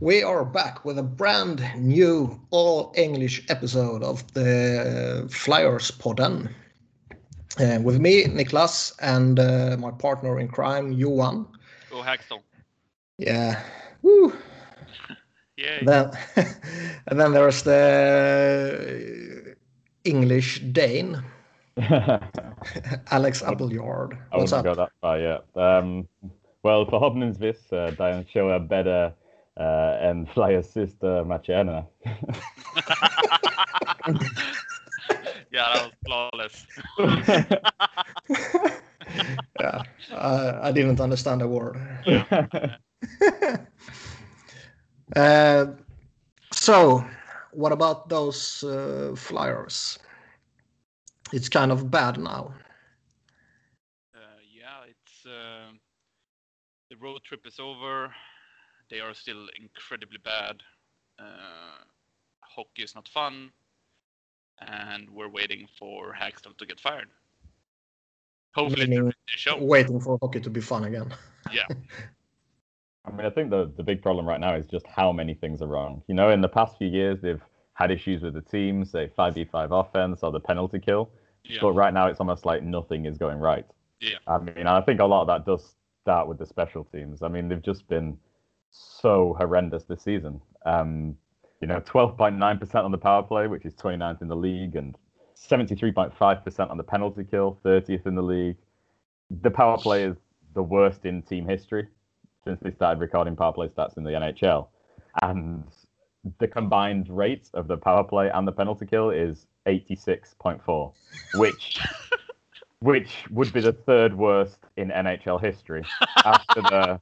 We are back with a brand new all English episode of the Flyers Podden. Uh, with me, Niklas, and uh, my partner in crime, Johan. Oh, Hackstall. Yeah. Woo. Yay. Then, and then there's the English Dane, Alex Appleyard. I What's wouldn't up? go that far yet. Um, well, förhoppningsvis uh, den show a bättre uh, än Flyers sista matcherna. yeah, that was flawless. yeah, uh, I didn't understand a word. Uh, so, what about those uh, flyers? It's kind of bad now. Uh, yeah, it's uh, the road trip is over. They are still incredibly bad. Uh, hockey is not fun, and we're waiting for Hakstol to get fired. Hopefully, Meaning the show. Waiting for hockey to be fun again. Yeah, I mean, I think the, the big problem right now is just how many things are wrong. You know, in the past few years, they've had issues with the team, say 5v5 offense or the penalty kill. yeah, But right now, it's almost like nothing is going right. Yeah. I mean, I think a lot of that does start with the special teams. I mean, they've just been so horrendous this season. Um, you know, 12.9% on the power play, which is 29th in the league, and 73.5% on the penalty kill, 30th in the league. The power play is the worst in team history since they started recording power play stats in the NHL. And the combined rate of the power play and the penalty kill is 86.4, which which would be the third worst in NHL history after the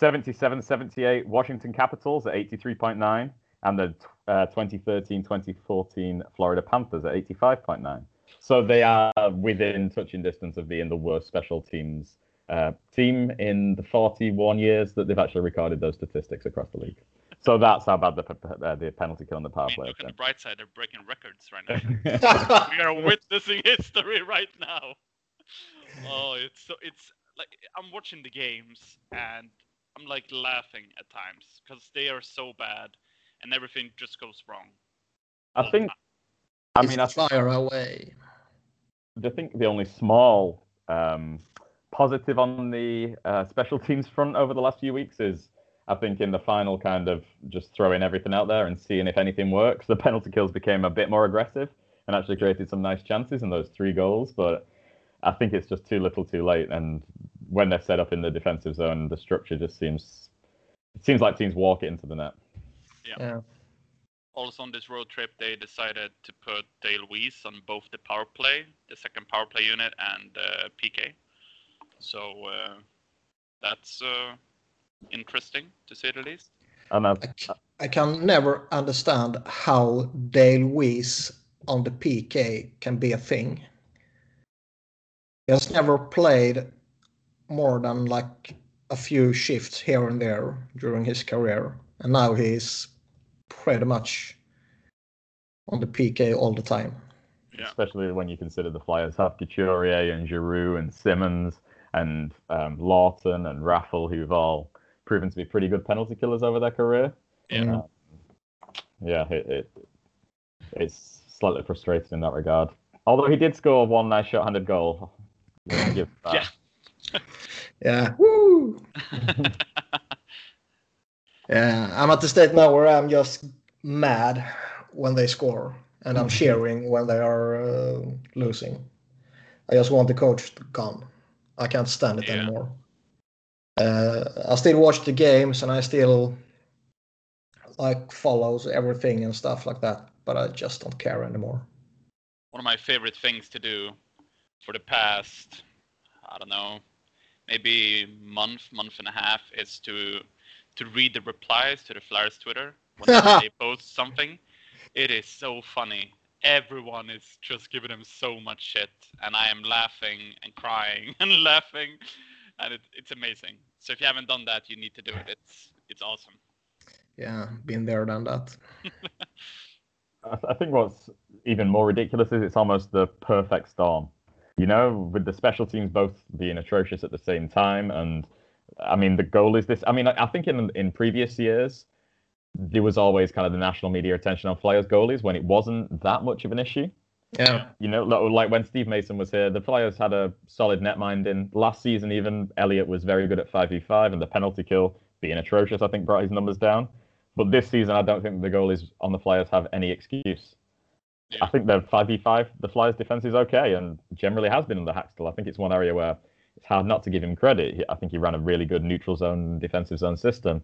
77-78 Washington Capitals at 83.9 and the uh, 2013-2014 Florida Panthers at 85.9. So they are within touching distance of being the worst special teams uh, team in the 41 years that they've actually recorded those statistics across the league. So that's how bad the, uh, the penalty kill on the I power mean, play look has on the bright side; they're breaking records right now. we are witnessing history right now. Oh, it's so it's like I'm watching the games and I'm like laughing at times because they are so bad and everything just goes wrong. I think. I It's mean, I, fire away. I think the only small um, positive on the uh, special teams front over the last few weeks is, I think, in the final kind of just throwing everything out there and seeing if anything works. The penalty kills became a bit more aggressive and actually created some nice chances in those three goals, but I think it's just too little, too late. And when they're set up in the defensive zone, the structure just seems it seems like teams walk it into the net. Yeah. Also on this road trip, they decided to put Dale Weise on both the power play, the second power play unit, and uh, PK. So uh, that's uh, interesting to say the least. And I, I, c- I can never understand how Dale Weise on the PK can be a thing. He has never played more than like a few shifts here and there during his career, and now he's pretty much on the PK all the time. Yeah. especially when you consider the Flyers have Couturier and Giroux and Simmonds and um, Laughton and Raffl, who've all proven to be pretty good penalty killers over their career. Yeah. Mm. Yeah, it, it it's slightly frustrating in that regard. Although he did score one nice shot-handed goal. Give that. Yeah. Yeah. Woo! Yeah, I'm at the state now where I'm just mad when they score, and I'm cheering when they are uh, losing. I just want the coach to gone. I can't stand it Yeah. anymore. Uh, I still watch the games, and I still like follows everything and stuff like that, but I just don't care anymore. one of my favorite things to do for the past I don't know maybe month month and a half is to to read the replies to the Flyers Twitter when they post something. It is so funny. Everyone is just giving them so much shit, and I am laughing and crying and laughing, and it, it's amazing. So if you haven't done that, you need to do it. It's it's awesome. Yeah, been there, done that. I think what's even more ridiculous is it's almost the perfect storm. You know, with the special teams both being atrocious at the same time, and I mean the goal is this. I mean, I, I think in in previous years, there was always kind of the national media attention on Flyers goalies when it wasn't that much of an issue. Yeah. You know, like when Steve Mason was here, the Flyers had a solid net minding. Last season, even Elliott was very good at 5v5, and the penalty kill being atrocious, I think, brought his numbers down. But this season, I don't think the goalies on the Flyers have any excuse. Yeah. I think the 5v5, the Flyers' defense is okay and generally has been under Hakstol. I think it's one area where it's hard not to give him credit. I think he ran a really good neutral zone, defensive zone system.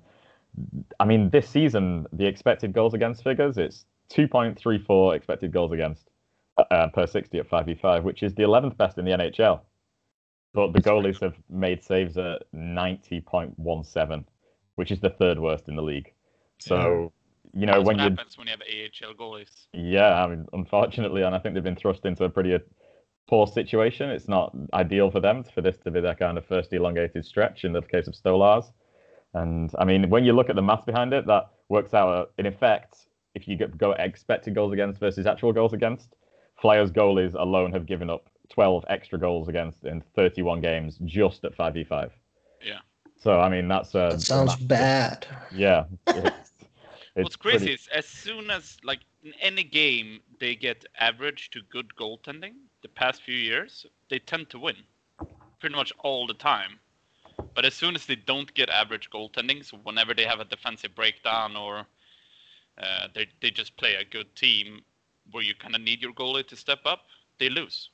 I mean, this season, the expected goals against figures, it's 2.34 expected goals against uh, per 60 at 5v5, which is the 11th best in the NHL. But the goalies have made saves at 90.17, which is the third worst in the league. So, you know, That's when what you happens when you have AHL goalies. yeah, I mean, unfortunately, and I think they've been thrust into a pretty uh, poor situation. It's not ideal for them for this to be their kind of first elongated stretch in the case of Stolarz. And I mean, when you look at the math behind it, that works out uh, in effect. If you go expected goals against versus actual goals against, Flyers goalies alone have given up 12 extra goals against in 31 games just at 5v5. Yeah. So I mean, that's uh, That sounds bad. Yeah. It's, it's What's crazy pretty- is as soon as like in any game they get average to good goaltending the past few years, they tend to win pretty much all the time. But as soon as they don't get average goaltending, so whenever they have a defensive breakdown or uh, they they just play a good team where you kind of need your goalie to step up, they lose.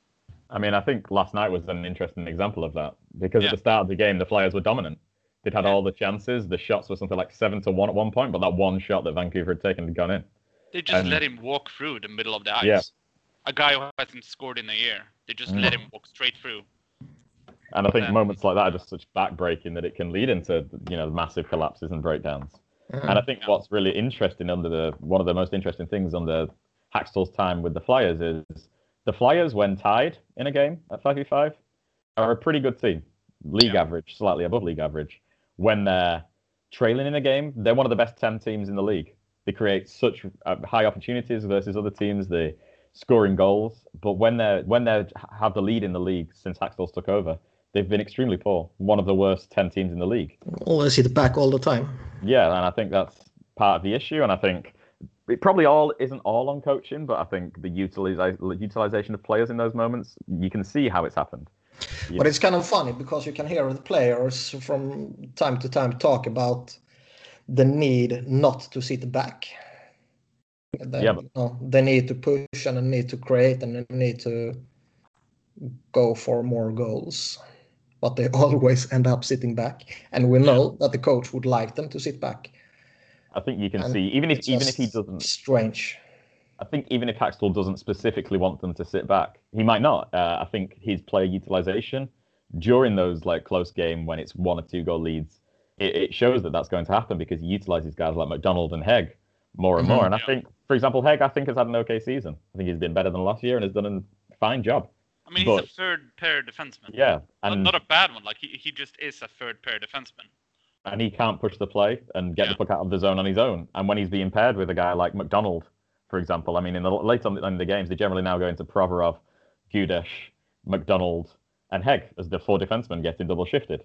I mean, I think last night was an interesting example of that because Yeah. at the start of the game, the Flyers were dominant. They'd had Yeah. all the chances. The shots were something like seven to one at one point, but that one shot that Vancouver had taken had gone in. They just And- let him walk through the middle of the ice. Yeah. A guy who hasn't scored in a year, they just Mm. let him walk straight through. And I think Yeah. moments like that are just such backbreaking that it can lead into you know massive collapses and breakdowns. And I think Yeah. what's really interesting under the one of the most interesting things under Hakstol's time with the Flyers is the Flyers, when tied in a game at 5v5, are a pretty good team. League Yeah. average, slightly above league average. When they're trailing in a game, they're one of the best 10 teams in the league. They create such uh, high opportunities versus other teams. They scoring goals, but when they're when they have the lead in the league since Hakstol's took over, they've been extremely poor. One of the worst 10 teams in the league. Always hit the back all the time. Yeah, and I think that's part of the issue. And I think it probably all isn't all on coaching, but I think the utiliza- utilization of players in those moments, you can see how it's happened. Yeah. But it's kind of funny because you can hear the players from time to time talk about the need not to sit back. They, Yeah, you know, they need to push and they need to create and they need to go for more goals. But they always end up sitting back. And we know that the coach would like them to sit back. I think you can And see even if even if he doesn't, Strange. I think even if Hakstol doesn't specifically want them to sit back, he might not. Uh, I think his player utilization during those like close game when it's one or two goal leads, it, it shows that that's going to happen because he utilizes guys like MacDonald and Hegg more and Mhm. more. And I Yeah. think, for example, Hegg I think has had an okay season. I think he's been better than last year and has done a fine job. I mean, But- he's a third pair defenseman. Yeah, Not, and not a bad one. Like he, he just is a third pair defenseman. and he can't push the play and get Yeah. the puck out of the zone on his own. And when he's being paired with a guy like MacDonald, for example, I mean, in the late on in the games, they generally now go into Provorov, Gudas, MacDonald, and Hegg as the four defensemen getting double shifted.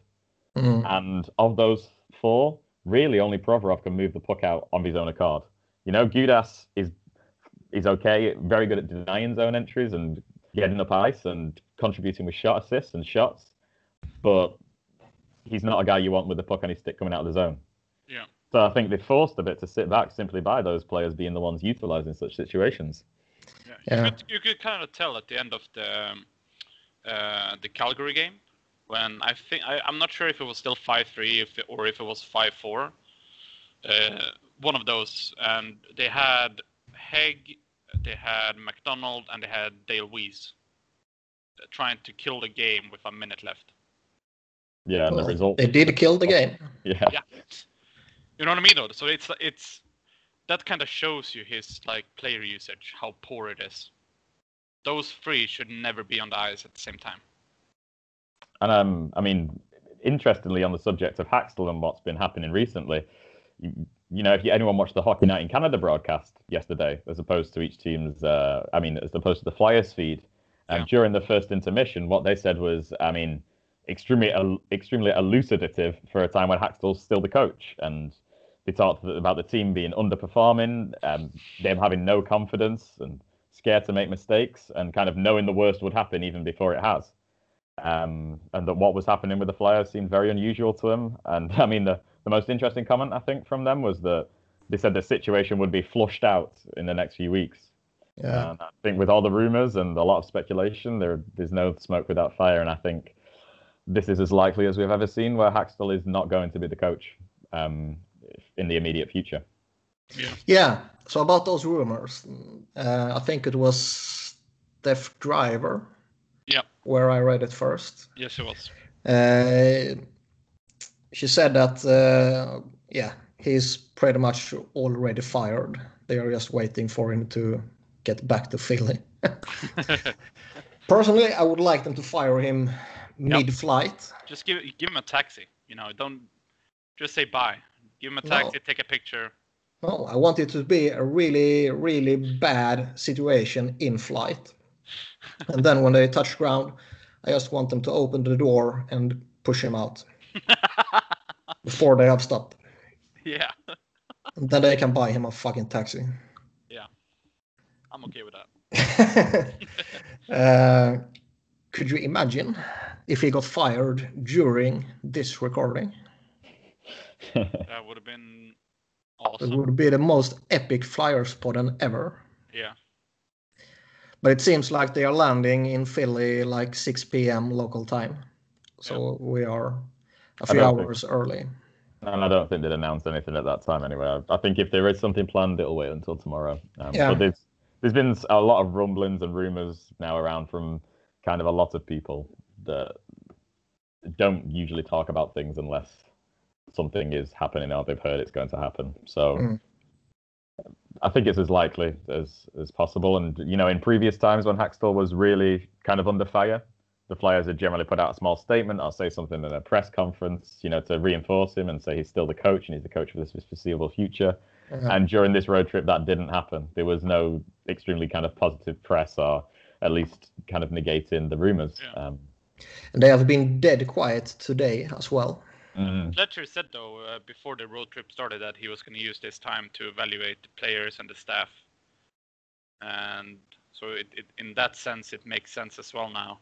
Mm. And of those four, really only Provorov can move the puck out on his own accord. You know, Gudas is is okay, very good at denying zone entries and getting up ice and contributing with shot assists and shots, but he's not a guy you want with the puck on his stick coming out of the zone. Yeah. So I think they're forced a bit to sit back simply by those players being the ones utilising such situations. Yeah. Yeah. You, could, you could kind of tell at the end of the um, uh, the Calgary game when I think I, I'm not sure if it was still five three or if it was five four. Uh, one of those, and they had Hegg, they had MacDonald, and they had Dale Weise uh, trying to kill the game with a minute left. Yeah, and Well, the result. They did kill the game. Yeah. Yeah. You know what I mean, though. So it's it's that kind of shows you his like player usage, how poor it is. Those three should never be on the ice at the same time. And um, I mean, interestingly, on the subject of Hakstol and what's been happening recently, you, you know, if you, anyone watched the Hockey Night in Canada broadcast yesterday, as opposed to each team's, uh, I mean, as opposed to the Flyers feed, um, Yeah. during the first intermission, what they said was, I mean, extremely, el- extremely elucidative for a time when Hakstol's still the coach, and they talked about the team being underperforming, um, them having no confidence and scared to make mistakes, and kind of knowing the worst would happen even before it has. Um, and that what was happening with the Flyers seemed very unusual to them. And I mean, the, the most interesting comment I think from them was that they said the situation would be flushed out in the next few weeks. Yeah. And I think with all the rumors and a lot of speculation, there there's no smoke without fire. And I think this is as likely as we've ever seen where Hakstol is not going to be the coach um, in the immediate future. Yeah. Yeah. So about those rumors, uh, I think it was Steph Driver. Yeah. Where I read it first. Yes, it was. Uh, she said that uh, yeah, he's pretty much already fired. They are just waiting for him to get back to Philly. Personally, I would like them to fire him mid-flight. just give give him a taxi. You know, don't just say bye. Give him a No. take a picture. No, I want it to be a really, really bad situation in flight. And then when they touch ground, I just want them to open the door and push him out before they have stopped. yeah, And then they can buy him a fucking taxi. Yeah. I'm okay with that. uh, could you imagine if he got fired during this recording? That would have been awesome. It would be the most epic flyer spot ever. Yeah. But it seems like they are landing in Philly like 6 p.m. local time. So we are a few don't think- hours early. And I don't think they'd announced anything at that time anyway. I, I think if there is something planned, it'll wait until tomorrow. Um, Yeah. But there's, there's been a lot of rumblings and rumors now around from kind of a lot of people that don't usually talk about things unless something is happening or they've heard it's going to happen. So Mm. I think it's as likely as, as possible. And, you know, in previous times when Hakstol was really kind of under fire, the Flyers had generally put out a small statement or say something in a press conference, you know, to reinforce him and say he's still the coach and he's the coach for this foreseeable future. Uh, And during this road trip, that didn't happen. There was no extremely kind of positive press or at least kind of negating the rumors. Yeah. Um, and they have been dead quiet today as well. Mm, Fletcher said though uh, before the road trip started that he was going to use this time to evaluate the players and the staff, and so it, it, in that sense it makes sense as well now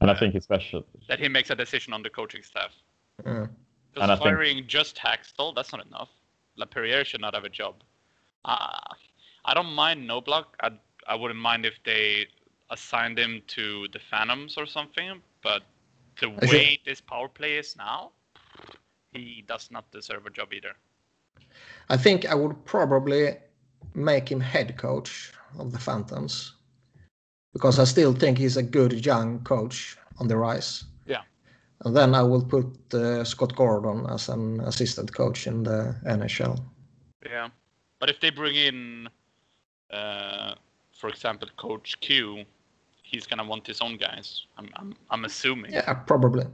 and I think especially, that he makes a decision on the coaching staff. Uh, And I Because think- firing just Hakstol, that's not enough. LaPerriere should not have a job. Uh, I don't mind Knoblauch. I I wouldn't mind if they assigned him to the Phantoms or something. But the way this power play is now, he does not deserve a job either. I think I would probably make him head coach of the Phantoms because I still think he's a good young coach on the rise. Yeah. And then I will put uh, Scott Gordon as an assistant coach in the NHL. Yeah. But if they bring in, uh, for example, Coach Q, he's gonna want his own guys. I'm I'm, I'm assuming. Yeah, probably.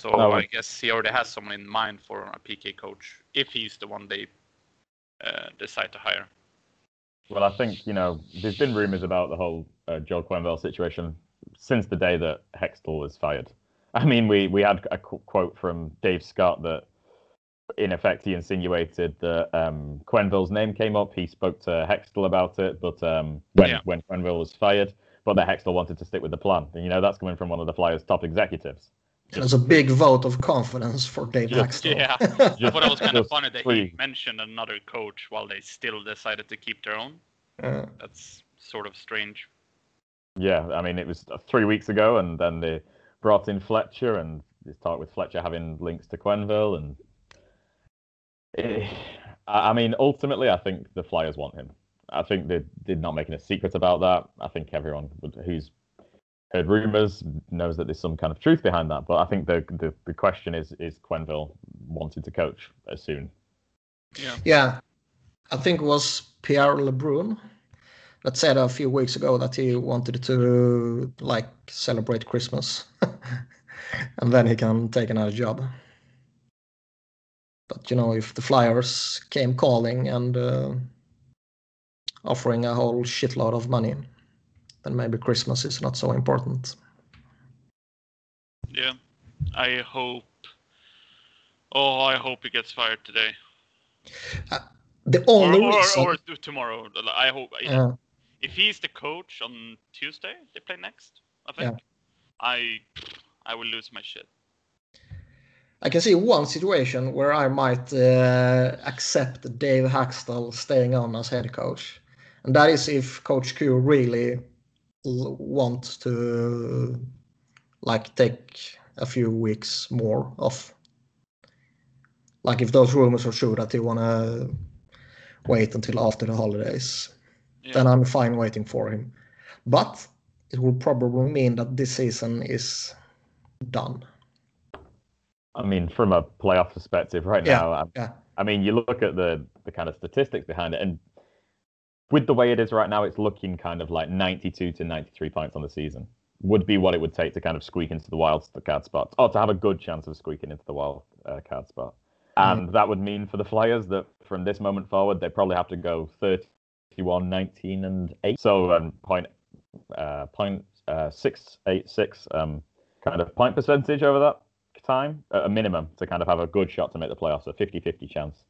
So No, I I- guess he already has someone in mind for a PK coach if he's the one they uh, decide to hire. well, I think, you know, there's been rumors about the whole uh, Joel Quenneville situation since the day that Hextall was fired. I mean, we, we had a qu- quote from Dave Scott that, in effect, he insinuated that um, Quenneville's name came up. He spoke to Hextall about it, but um, when Yeah. when Quenneville was fired, but that Hextall wanted to stick with the plan. And you know, that's coming from one of the Flyers' top executives. And it's a big vote of confidence for Dave Just- Hakstol. Yeah. I thought it was kind of funny that he mentioned another coach while they still decided to keep their own. Uh, That's sort of strange. Yeah, I mean, it was three weeks ago, and then they brought in Fletcher, and this talk with Fletcher having links to Quenneville, and Eh, I I mean, ultimately, I think the Flyers want him. I think they did not making a secret about that. I think everyone would- who's heard rumors knows that there's some kind of truth behind that. But I think the the, the question is is Quenneville wanting to coach as soon? Yeah. yeah, I think it was Pierre Lebrun that said a few weeks ago that he wanted to like celebrate Christmas, and then he can take another job. But you know, if the Flyers came calling and uh, offering a whole shitload of money, then maybe Christmas is not so important. Yeah. I hope. Oh, I hope he gets fired today. The only or, reason, or tomorrow. I hope. Yeah. If he's the coach on Tuesday, they play next. I Yeah. think. I I will lose my shit. I can see one situation where I might uh, accept Dave Hakstol staying on as head coach, and that is if Coach Q really wants to like take a few weeks more off. Like if those rumors are true that he wanna wait until after the holidays, Yeah. then I'm fine waiting for him. But it will probably mean that this season is done. I mean, from a playoff perspective, right Yeah, now, I, yeah. I mean, you look at the the kind of statistics behind it, and with the way it is right now, it's looking kind of like 92 to 93 points on the season would be what it would take to kind of squeak into the wild card spot, or to have a good chance of squeaking into the wild uh, card spot. And that would mean for the Flyers that from this moment forward, they probably have to go 31, 19, and 8. So um, point, uh, point uh, 686 um, kind of point percentage over that time, at a minimum, to kind of have a good shot to make the playoffs, a 50 50 chance.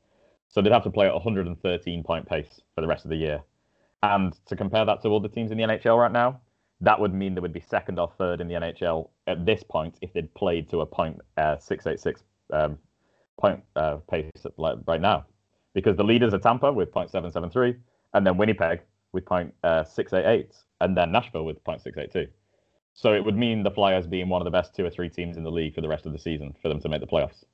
So they'd have to play at 113 point pace for the rest of the year. And to compare that to all the teams in the NHL right now, that would mean they would be second or third in the NHL at this point if they'd played to a point uh, 686 um, point uh, pace at, like, right now. Because the leaders are Tampa with 0.773, and then Winnipeg with uh, 0.688, and then Nashville with 0.682. So it would mean the Flyers being one of the best two or three teams in the league for the rest of the season for them to make the playoffs.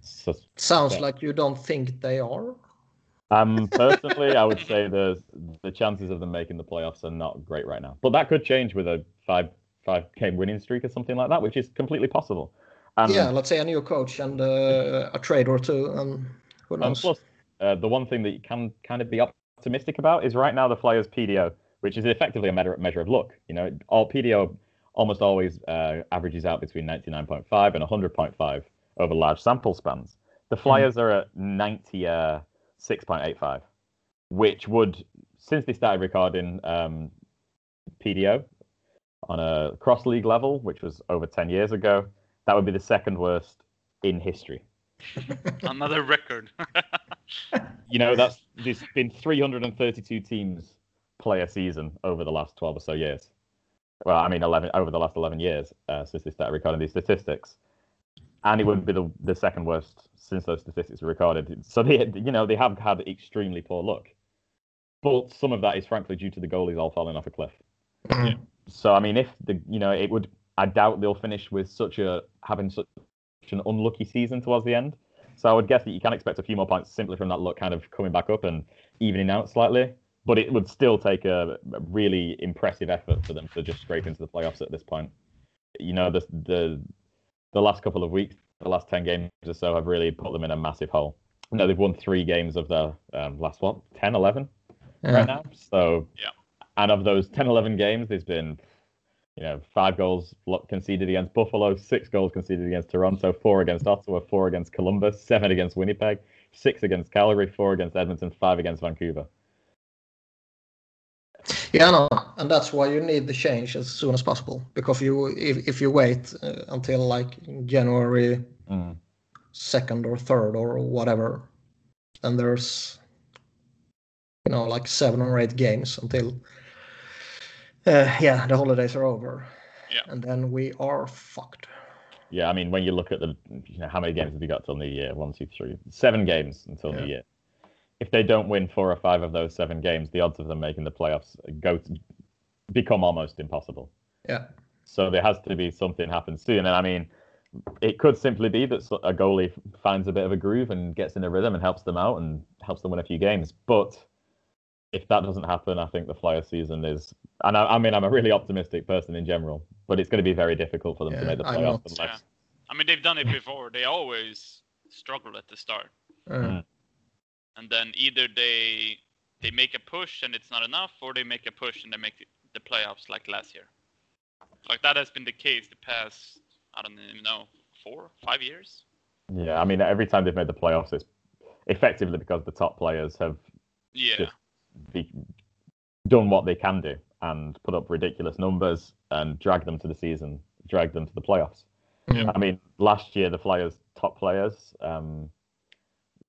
So, Sounds Yeah. like you don't think they are. Um, personally, I would say the the chances of them making the playoffs are not great right now. But that could change with a five five game winning streak or something like that, which is completely possible. And, yeah, let's say a new coach and uh, a trade or two, and who and knows? plus, uh, the one thing that you can kind of be optimistic about is right now the Flyers PDO, which is effectively a measure, measure of luck. You know, all PDO almost always uh, averages out between 99.5 and 100.5 over large sample spans. The Flyers are at 96.85, which would, since they started recording um, PDO on a cross league level, which was over 10 years ago, that would be the second worst in history. Another record. You know, that's there's been 332 teams play a season over the last 12 or so years. Well, I mean, 11 over the last 11 years uh, since they started recording these statistics, and it would be the, the second worst since those statistics were recorded. So they, you know, they have had extremely poor luck, but some of that is frankly due to the goalies all falling off a cliff. So I mean, if the you know, it would. I doubt they'll finish with such a having such an unlucky season towards the end. So I would guess that you can expect a few more points simply from that luck kind of coming back up and evening out slightly. But it would still take a, a really impressive effort for them to just scrape into the playoffs at this point. You know, the the the last couple of weeks, the last ten games or so, have really put them in a massive hole. No, they've won three games of the um, last what 10, 11 Yeah. right now. So Yeah. and of those 10, 11 games, there's been you know five goals conceded against Buffalo, six goals conceded against Toronto, four against Ottawa, four against Columbus, seven against Winnipeg, six against Calgary, four against Edmonton, five against Vancouver. Yeah, no, and that's why you need the change as soon as possible. Because you, if if you wait uh, until like January Mm. second or third or whatever, then there's you know like seven or eight games until uh, yeah the holidays are over. Yeah. and then we are fucked. Yeah, I mean, when you look at the, you know, how many games have you got till New Year? One, two, three, seven games until Yeah. New Year. If they don't win four or five of those seven games, the odds of them making the playoffs go to, become almost impossible. Yeah, So there has to be something happen soon. And I mean, it could simply be that a goalie finds a bit of a groove and gets in a rhythm and helps them out and helps them win a few games. But if that doesn't happen, I think the Flyer season is. And I, I mean, I'm a really optimistic person in general, but it's going to be very difficult for them to make the playoffs not. unless. I mean, they've done it before. They always struggle at the start, Uh, Mm. And then either they they make a push and it's not enough, or they make a push and they make the, the playoffs like last year. Like that has been the case the past I don't even know four five years. Yeah, I mean, every time they've made the playoffs, it's effectively because the top players have Yeah, Just- be, done what they can do and put up ridiculous numbers and drag them to the season, drag them to the playoffs. Yeah. I mean, last year the Flyers' top players, um,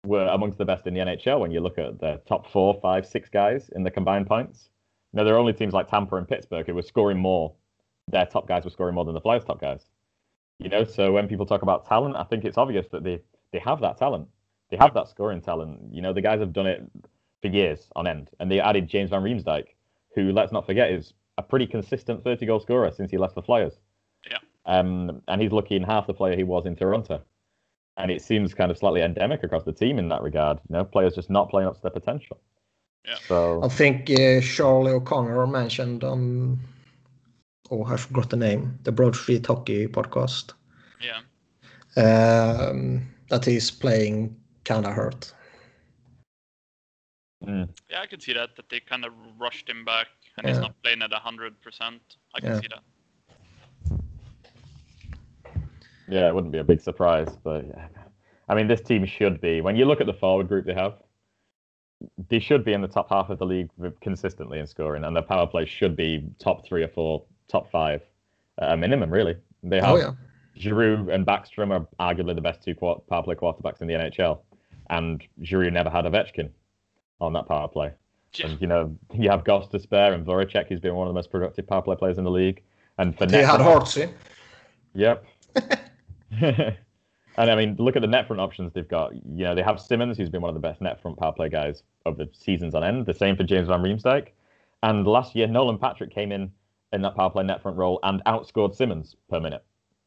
were amongst the best in the NHL when you look at the top four, five, six guys in the combined points. Know, there are only teams like Tampa and Pittsburgh who were scoring more. Their top guys were scoring more than the Flyers' top guys. You know, so when people talk about talent, I think it's obvious that they they have that talent. They have that scoring talent. You know, the guys have done it for years on end, and they added James Van Riemsdyk, who let's not forget is a pretty consistent 30 goal scorer since he left the Flyers. Yeah. Um, and he's looking half the player he was in Toronto. And it seems kind of slightly endemic across the team in that regard. You know, players just not playing up to their potential. Yeah. So I think uh, Charlie O'Connor mentioned on, oh, I forgot the name, the Broad Street Hockey podcast, Yeah. um, that he's playing kind of hurt. mm, Yeah, I can see that that they kind of rushed him back and he's not playing at hundred percent. I can Yeah. see that. Yeah, it wouldn't be a big surprise, but yeah. I mean, this team should be. When you look at the forward group they have, they should be in the top half of the league consistently in scoring, and their power play should be top three or four, top five, at a minimum. Really, they oh, have Oh yeah, Giroux and Backstrom are arguably the best two quar- power play quarterbacks in the NHL, and Giroux never had Ovechkin on that power play. Yeah. And you know, you have Gostisbehere, and Voracek, who's been one of the most productive power play players in the league. And for they net had front- Hartsey. Eh? Yep. and I mean, look at the net front options they've got. You know, they have Simmonds, who's been one of the best net front power play guys of the seasons on end. The same for James Van Riemsdyk. And last year, Nolan Patrick came in in that power play net front role and outscored Simmonds per minute.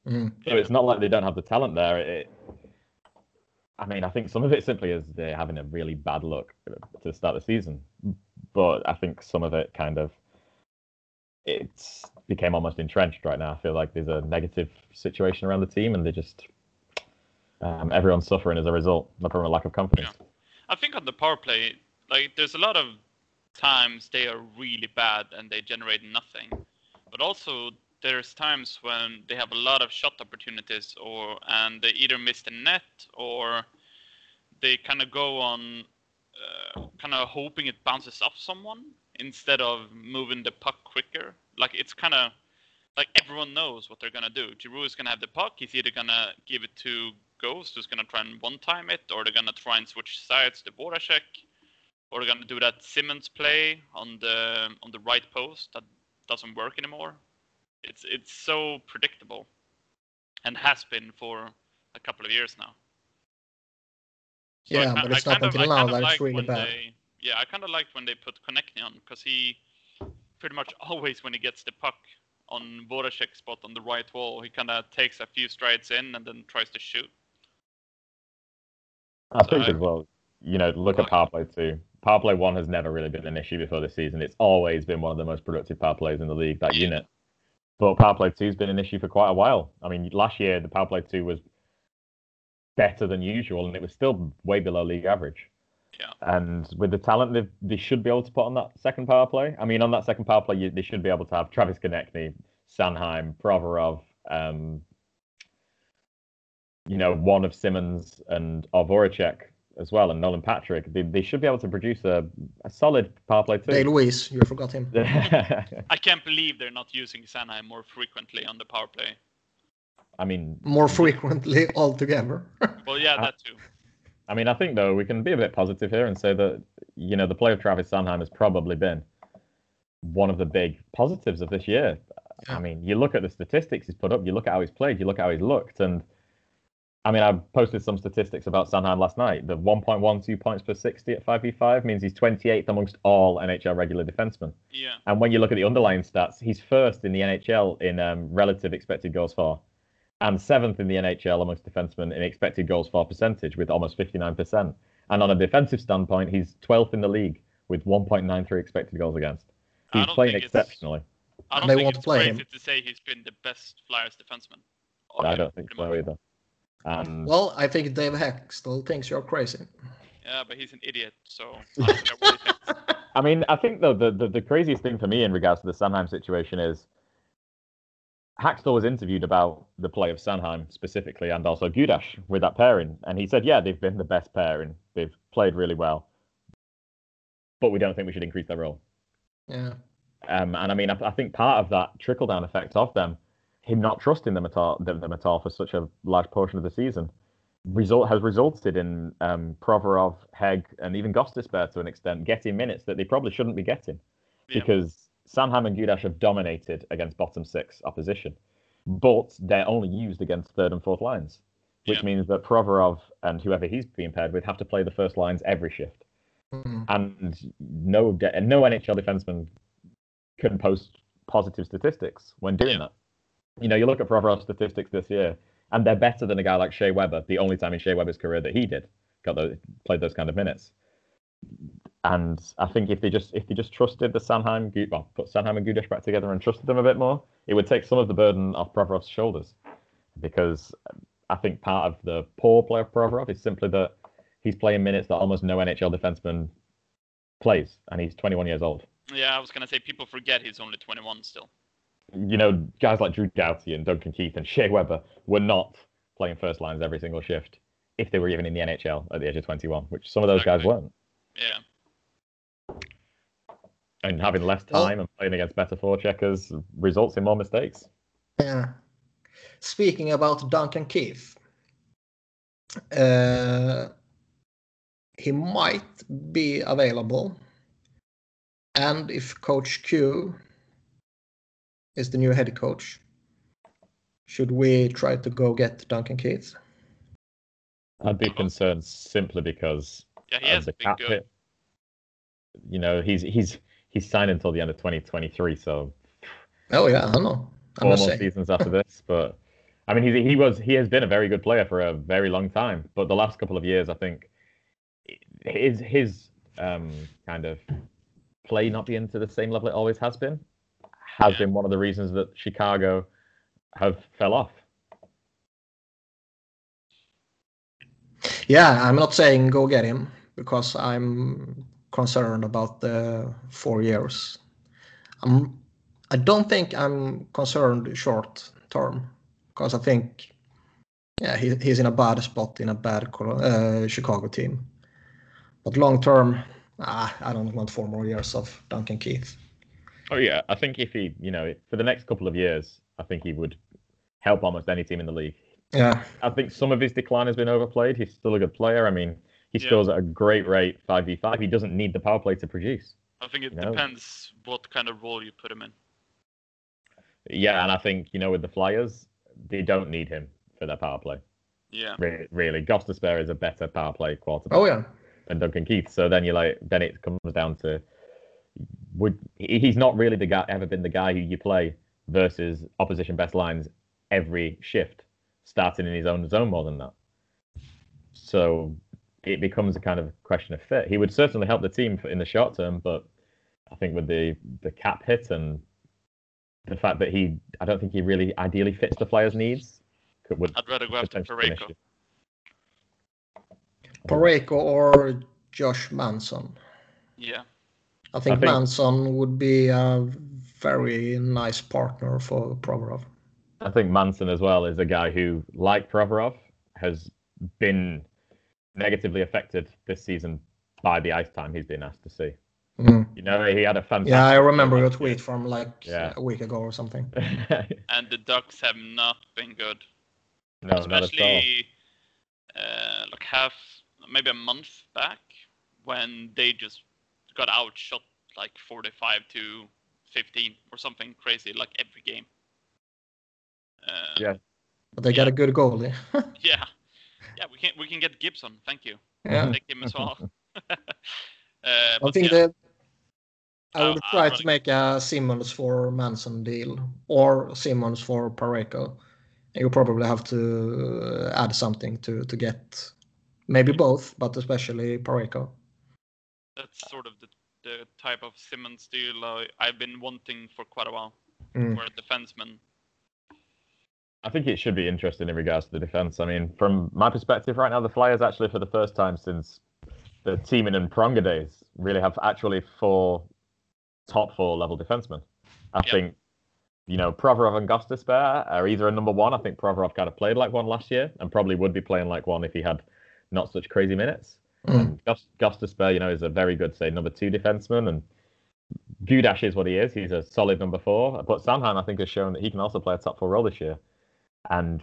Mm. So it's not like they don't have the talent there. It, I mean, I think some of it simply is they're having a really bad look to start the season, but I think some of it kind of it's became almost entrenched right now. I feel like there's a negative situation around the team, and they're just um, everyone's suffering as a result, from a lack of confidence. I think on the power play, like there's a lot of times they are really bad and they generate nothing, but also there's times when they have a lot of shot opportunities, or and they either miss the net or they kind of go on, uh, kind of hoping it bounces off someone instead of moving the puck quicker. Like it's kind of like everyone knows what they're gonna do. Giroux is gonna have the puck. He's either gonna give it to Ghost, who's gonna try and one time it, or they're gonna try and switch sides to Voracek, or they're gonna do that Simmonds play on the on the right post that doesn't work anymore. It's it's so predictable, and has been for a couple of years now. So Yeah, ki- but it's I not kind of- I kind of that it's liked really when bad. They, yeah, I kind of liked when they put Konecny on because he pretty much always when he gets the puck on Voracek's spot on the right wall, he kind of takes a few strides in and then tries to shoot. I think So- as well, you know, look at power play two. Power play one has never really been an issue before this season. It's always been one of the most productive power plays in the league, that Yeah. unit. But power play two has been an issue for quite a while. I mean, last year the power play two was better than usual, and it was still way below league average. Yeah. And with the talent they they should be able to put on that second power play. I mean, on that second power play, you, they should be able to have Travis Konecny, Sanheim, Provorov, um, you know, one of Simmonds and or Voracek as well, and Nolan Patrick. They, they should be able to produce a, a solid power play Day too. Luis, you forgot him. I can't believe they're not using Sanheim more frequently on the power play. I mean, More frequently altogether. Well, yeah, that too. I mean, I think though we can be a bit positive here and say that you know the play of Travis Sanheim has probably been one of the big positives of this year. Yeah. I mean, you look at the statistics he's put up, you look at how he's played, you look at how he's looked, and I mean, I posted some statistics about Sanheim last night. The 1.12 points per 60 at 5v5 means he's 28th amongst all NHL regular defensemen. Yeah, And when you look at the underlying stats, he's first in the NHL in um, relative expected goals for, and seventh in the NHL amongst defensemen in expected goals for percentage with almost 59%. And on a defensive standpoint, he's 12th in the league with 1.93 expected goals against. He's playing exceptionally. I don't They think won't it's play crazy him. to say he's been the best Flyers defenseman. I don't think so either. And well, I think Dave Hakstol thinks you're crazy. Yeah, but he's an idiot, so I don't care what he thinks. I mean, I think though the, the the craziest thing for me in regards to the Sanheim situation is Hakstol was interviewed about the play of Sanheim specifically and also Gudas with that pairing, and he said, yeah, they've been the best pairing, they've played really well, but we don't think we should increase their role. Yeah. Um, and I mean, I, I think part of that trickle down effect of them, him not trusting them at all, them, them at all for such a large portion of the season, result has resulted in um, Provorov, Hegg, and even Gostisbehere to an extent getting minutes that they probably shouldn't be getting Yeah. because Sanheim and Gudas have dominated against bottom six opposition, but they're only used against third and fourth lines, which Yeah. means that Provorov and whoever he's being paired with have to play the first lines every shift, Mm. and no de- no NHL defenseman can post positive statistics when doing Yeah. that. You know, you look at Provorov's statistics this year, and they're better than a guy like Shea Weber. The only time in Shea Weber's career that he did got those played those kind of minutes. And I think if they just if they just trusted the Sanheim, well, put Sanheim and Gudas back together and trusted them a bit more, it would take some of the burden off Provorov's shoulders. Because I think part of the poor play of Provorov is simply that he's playing minutes that almost no NHL defenseman plays, and he's 21 years old. Yeah, I was gonna say people forget he's only 21 still. You know, guys like Drew Doughty and Duncan Keith and Shea Weber were not playing first lines every single shift if they were even in the NHL at the age of 21, which some of those guys weren't. Yeah. And having less Well- time and playing against better forecheckers results in more mistakes. Yeah. Speaking about Duncan Keith, uh, he might be available. And if Coach Q is the new head coach, should we try to go get Duncan Keith? I'd be concerned simply because Yeah, he has the been cap good. hit. You know, he's he's he's signed until the end of 2023, so Oh yeah, I don't know. I'm four more seasons after this. But I mean, he he was he has been a very good player for a very long time. But the last couple of years, I think his his um, kind of play not being to the same level it always has been has Yeah. been one of the reasons that Chicago have fell off. Yeah, I'm not saying go get him because I'm concerned about the four years. I'm, I don't think I'm concerned short term because I think, yeah, he, he's in a bad spot in a bad uh, Chicago team. But long term, ah, I don't want four more years of Duncan Keith. Oh yeah, I think if he, you know, for the next couple of years, I think he would help almost any team in the league. Yeah, I think some of his decline has been overplayed. He's still a good player. I mean, he Yeah. scores at a great rate, five v five. He doesn't need the power play to produce. I think it No. depends what kind of role you put him in. Yeah, and I think you know with the Flyers, they don't need him for their power play. Yeah. Really, really. Gostisbehere is a better power play quarterback oh yeah, than Duncan Keith. So then you're like, then it comes down to would he's not really the guy ever been the guy who you play versus opposition best lines every shift, starting in his own zone more than that. So it becomes a kind of question of fit. He would certainly help the team in the short term, but I think with the the cap hit and the fact that he, I don't think he really ideally fits the Flyers' needs. Could, would I'd rather go after potentially be an Parayko. Parayko or Josh Manson. Yeah. I think, think- Manson would be a very nice partner for Provorov. I think Manson as well is a guy who, like Provorov, has been negatively affected this season by the ice time he's been asked to see. Mm. You know, he had a fantastic. Yeah, I remember your tweet from like Yeah. a week ago or something. And the Ducks have not been good. no, not at all. Especially uh, like half, maybe a month back, when they just got outshot like 45 to 15 or something crazy, like every game. Uh, Yeah. But they got a good goalie. yeah, yeah. We can we can get Gibson. Thank you. yeah. Take him as well. uh, I think yeah, that I would Uh, try uh, to make a Simmonds for Manson deal or Simmonds for Parayko. You probably have to uh, add something to to get maybe both, but especially Parayko. that's sort of the, the type of Simmonds deal I, I've been wanting for quite a while. Mm. For a defenseman. I think it should be interesting in regards to the defense. I mean, from my perspective right now, the Flyers actually, for the first time since the Timonen and Pronger days, really have actually four top four level defensemen. I Yeah. think, you know, Provorov and Gostisbehere are either a number one. I think Provorov kind of played like one last year and probably would be playing like one if he had not such crazy minutes. Mm. And Gos- Gostisbehere, you know, is a very good, say, number two defenseman. And Gudas is what he is. He's a solid number four. But Sanheim, I think, has shown that he can also play a top four role this year. And,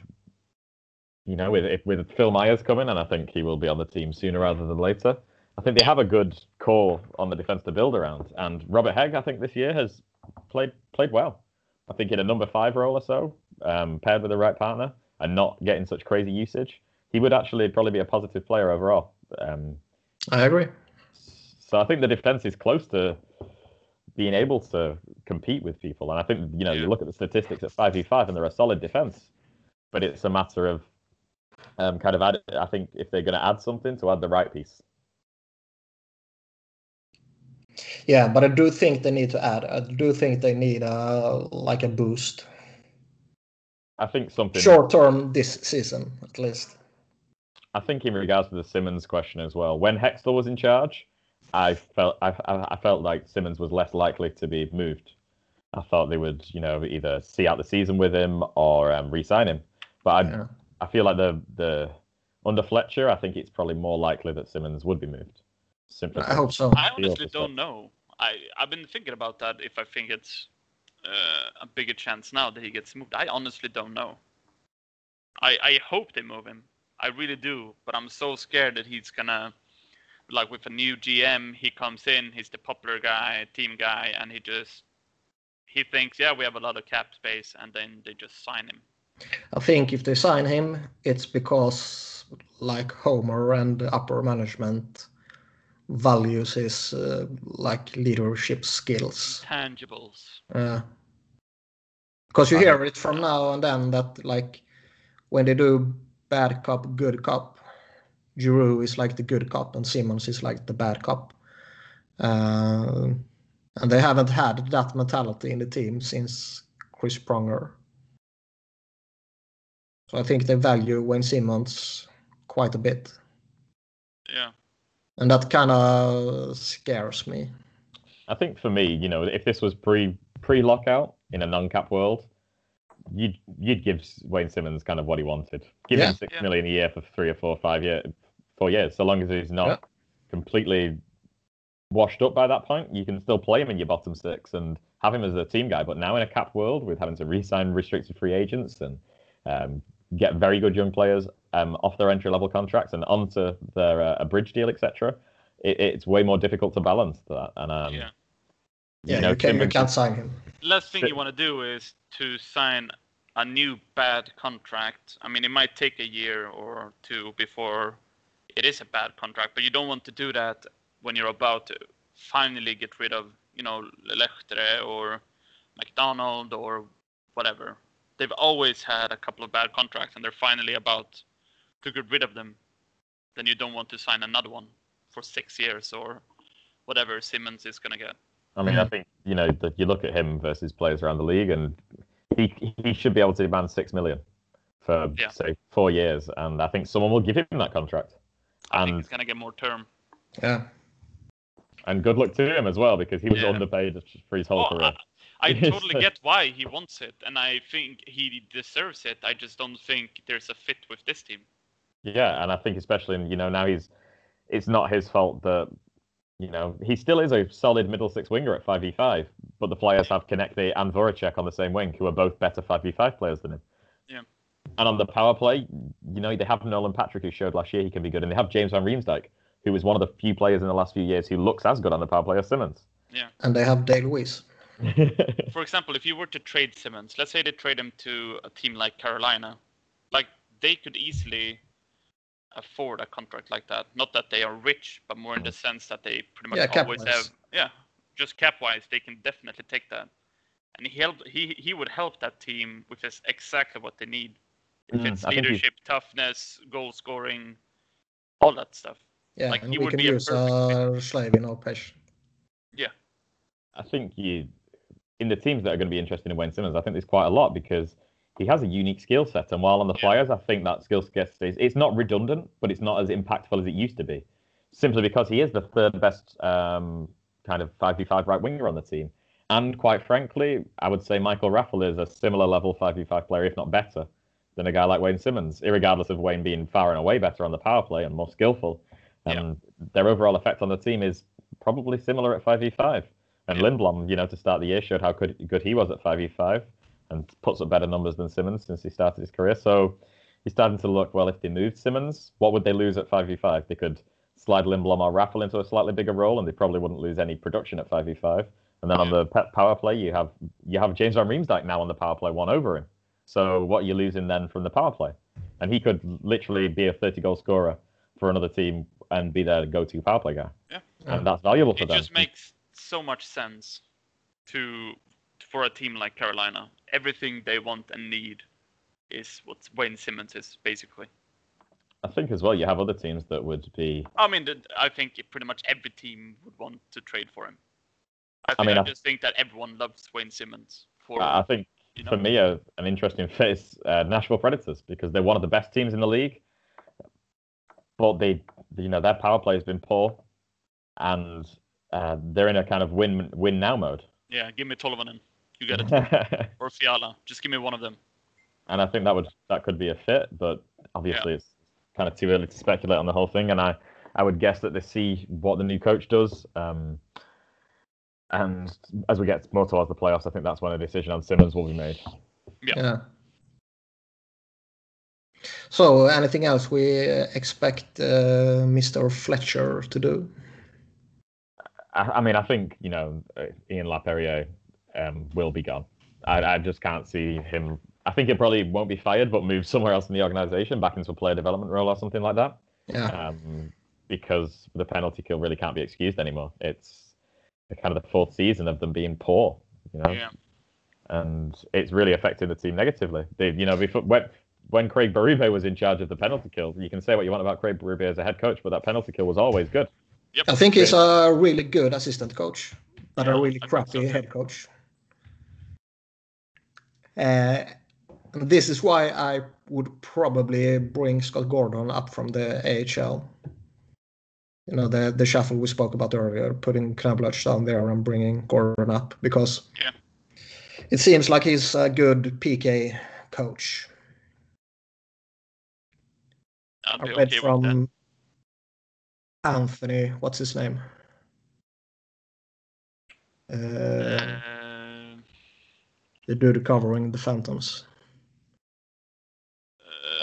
you know, with if, with Phil Myers coming, and I think he will be on the team sooner rather than later. I think they have a good core on the defense to build around, and Robert Hegg, I think this year has played played well. I think in a number five role or so, um, paired with the right partner, and not getting such crazy usage, he would actually probably be a positive player overall. Um, I agree. so I think the defense is close to being able to compete with people. And I think, you know, you look at the statistics at 5v5 and they're a solid defense. But it's a matter of um, kind of add, I think if they're going to add something, to add the right piece. Yeah, but I do think they need to add. I do think they need uh, like a boost. I think something. Short term this season, at least. I think in regards to the Simmonds question as well, when Hextall was in charge, I felt I, I I felt like Simmonds was less likely to be moved. I thought they would, you know, either see out the season with him or um, re-sign him. But I, Yeah. I feel like the the under Fletcher, I think it's probably more likely that Simmonds would be moved. Simply I hope so. I honestly don't know. I I've been thinking about that. If I think it's uh, a bigger chance now that he gets moved, I honestly don't know. I I hope they move him. I really do, but I'm so scared that he's gonna, like with a new GM, he comes in, he's the popular guy, team guy, and he just he thinks, yeah, we have a lot of cap space, and then they just sign him. I think if they sign him, it's because like Homer and upper management values his uh, like leadership skills. Tangibles. Uh, because you hear it from now and then that like when they do bad cop, good cop, Giroux is like the good cop and Simmonds is like the bad cop. Uh, and they haven't had that mentality in the team since Chris Pronger. So I think they value Wayne Simmonds quite a bit. Yeah. And that kind of scares me. I think for me, you know, if this was pre pre lockout in a non cap world, you'd you'd give Wayne Simmonds kind of what he wanted. Give Yeah. him six Yeah. million a year for three or four, five year, four years. So long as he's not Yeah. completely washed up by that point, you can still play him in your bottom six and have him as a team guy. But now in a cap world, with having to re-sign restricted free agents and um, get very good young players um, off their entry level contracts and onto their uh, a bridge deal, etc., it, it's way more difficult to balance that. And um, Yeah. Yeah, you, know, can, you Simmonds- can't sign him. last thing you want to do is to sign a new bad contract. I mean, it might take a year or two before it is a bad contract, but you don't want to do that when you're about to finally get rid of, you know, Lehtera or MacDonald or whatever. They've always had a couple of bad contracts, and they're finally about to get rid of them. Then you don't want to sign another one for six years or whatever Simmonds is gonna get. I mean, I think you know that you look at him versus players around the league, and he he should be able to demand six million for Yeah. say four years, and I think someone will give him that contract. I think And he's gonna get more term. Yeah. and good luck to him as well because he was Yeah. underpaid for his whole Oh, career. I totally get why he wants it, and I think he deserves it. I just don't think there's a fit with this team. Yeah, and I think especially you know now he's it's not his fault that you know he still is a solid middle six winger at five v five, but the Flyers have Konecny and Voracek on the same wing, who are both better five v five players than him. Yeah. And on the power play, you know they have Nolan Patrick who showed last year he can be good, and they have James Van Riemsdyk, who is one of the few players in the last few years who looks as good on the power play as Simmonds. Yeah. And they have Dale Weise. For example, if you were to trade Simmonds, let's say they trade him to a team like Carolina, like they could easily afford a contract like that. Not that they are rich, but more in the sense that they pretty much Yeah, always have. Yeah, just cap wise, they can definitely take that. And he help he he would help that team which is exactly what they need. If Mm, it's he's- leadership, toughness, goal scoring, all that stuff. Yeah, Like, and he we would can be a use perfect uh, Slavin or Pesh. Yeah. I think you, in the teams that are going to be interested in Wayne Simmonds, I think there's quite a lot because he has a unique skill set. And while on the Flyers, I think that skill set is it's not redundant, but it's not as impactful as it used to be, simply because he is the third best um, kind of 5v5 right winger on the team. And quite frankly, I would say Michael Raffl is a similar level 5v5 player, if not better, than a guy like Wayne Simmonds, irregardless of Wayne being far and away better on the power play and more skillful. Yeah. And their overall effect on the team is probably similar at 5v5. And Yeah. Lindblom, you know, to start the year showed how good good he was at 5v5 and puts up better numbers than Simmonds since he started his career. So, you're starting to look well. If they moved Simmonds, what would they lose at five v five? They could slide Lindblom or Raffl into a slightly bigger role, and they probably wouldn't lose any production at five v five. And then on the power play, you have you have James Van Riemsdyk now on the power play, one over him. So what are you losing then from the power play? And he could literally be a 30 goal scorer for another team and be their go-to power play guy. Yeah. And that's valuable for it them. just makes so much sense to for a team like Carolina. Everything they want and need is what Wayne Simmonds is basically. I think as well you have other teams that would be. I mean, I think pretty much every team would want to trade for him. I, I mean, I I- just think that everyone loves Wayne Simmonds for I think you know. for me, a, an interesting fit is uh, Nashville Predators because they're one of the best teams in the league. But they, you know, their power play has been poor, and uh, they're in a kind of win win now mode. Yeah, give me Tolvanen. You get it. and or Fiala. Just give me one of them. And I think that would that could be a fit, but obviously it's kind of too early to speculate on the whole thing. And I, I would guess that they see what the new coach does. Um, and as we get more towards the playoffs, I think that's when a decision on Simmonds will be made. Yeah. Yeah. So, anything else we uh, expect uh, Mr. Fletcher to do? I, I mean, I think you know uh, Ian Laperriere um, will be gone. I, I just can't see him. I think he probably won't be fired, but move somewhere else in the organization, back into a player development role or something like that. Yeah. Um, because the penalty kill really can't be excused anymore. It's kind of the fourth season of them being poor, you know, Yeah. and it's really affecting the team negatively. They, you know, before when when Craig Berube was in charge of the penalty kill, you can say what you want about Craig Berube as a head coach, but that penalty kill was always good. Yep. I think he's a really good assistant coach, but Yeah, a I really think crappy so head coach. Uh, and this is why I would probably bring Scott Gordon up from the AHL. You know, the the shuffle we spoke about earlier, putting Knoblauch down there and bringing Gordon up because Yeah. it seems like he's a good PK coach. I'd I be read okay with that. from Anthony, what's his name? Uh, Uh, the dude covering the Phantoms.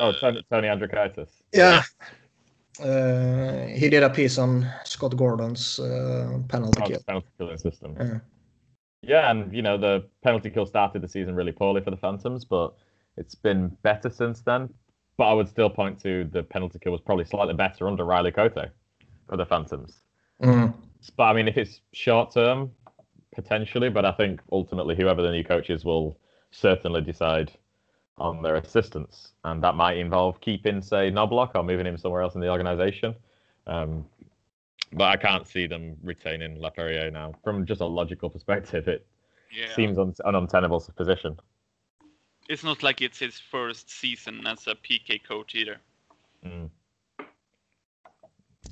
Oh, uh, Tony, Tony Androckitis. Yeah. Uh, he did a piece on Scott Gordon's uh, penalty Oh, kill. penalty killing system. Yeah. Yeah, and you know the penalty kill started the season really poorly for the Phantoms, but it's been better since then. But I would still point to the penalty kill was probably slightly better under Riley Cote for the Phantoms. Mm. But I mean, if it's short term, potentially. But I think ultimately, whoever the new coach is will certainly decide on their assistants, and that might involve keeping, say, Knoblauch or moving him somewhere else in the organization. Um, but I can't see them retaining Laperriere now. From just a logical perspective, it yeah. seems un- an untenable position. It's not like it's his first season as a PK coach either. Mm.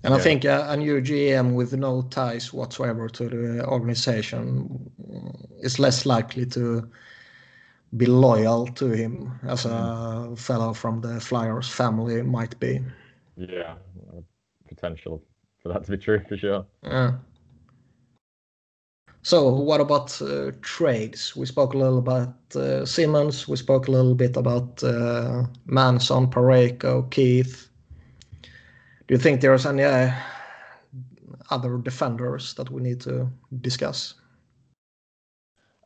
And I think uh, a new GM with no ties whatsoever to the organization is less likely to be loyal to him as a fellow from the Flyers family might be. Yeah, uh, potential for that to be true for sure. Yeah. So, what about uh, trades? We spoke a little about uh, Simmonds. We spoke a little bit about uh, Manson, Parayko, Keith. Do you think there's any uh, other defenders that we need to discuss?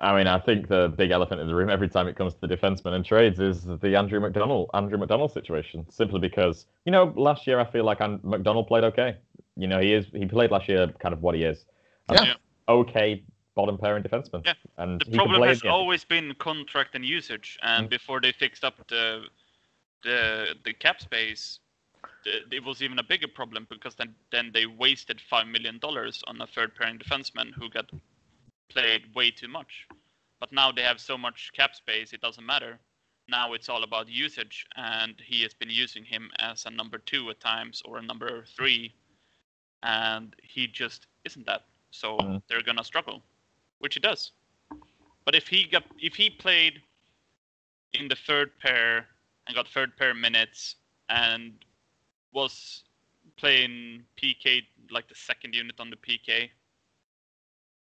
I mean, I think the big elephant in the room every time it comes to the defensemen and trades is the Andrew MacDonald Andrew MacDonald situation. Simply because you know last year I feel like An- MacDonald played okay. You know he is he played last year kind of what he is. Yeah. Yeah. Okay, bottom pairing defenseman. Yeah. And The problem has in the- always been contract and usage, and Mm. before they fixed up the the the cap space, the, it was even a bigger problem because then then they wasted five million dollars on a third pairing defenseman who got played way too much. But now they have so much cap space, it doesn't matter. Now it's all about usage, and he has been using him as a number two at times or a number three, and he just isn't that. So Mhm. they're gonna struggle, which he does. But if he got if he played in the third pair and got third pair minutes and was playing PK like the second unit on the PK,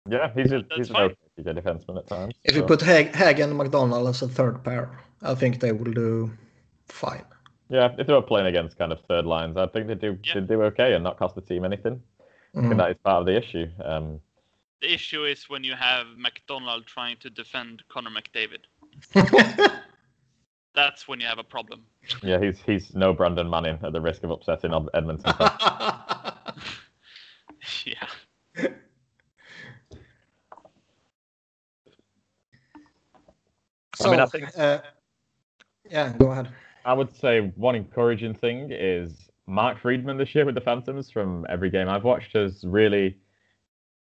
Yeah, he's a, That's he's an okay PK defenseman at times. If you put Hägg, Hägg and MacDonald as a third pair, I think they will do fine. Yeah, if they were playing against kind of third lines, I think they do Yeah. they do okay and not cost the team anything. I think Mm. that is part of the issue. Um, The issue is when you have MacDonald trying to defend Connor McDavid. That's when you have a problem. yeah, he's he's no Brandon Manning at the risk of upsetting Ed- Edmonton. yeah. so, mean, I think- uh, yeah, go ahead. I would say one encouraging thing is Mark Friedman this year with the Phantoms. From every game I've watched, has really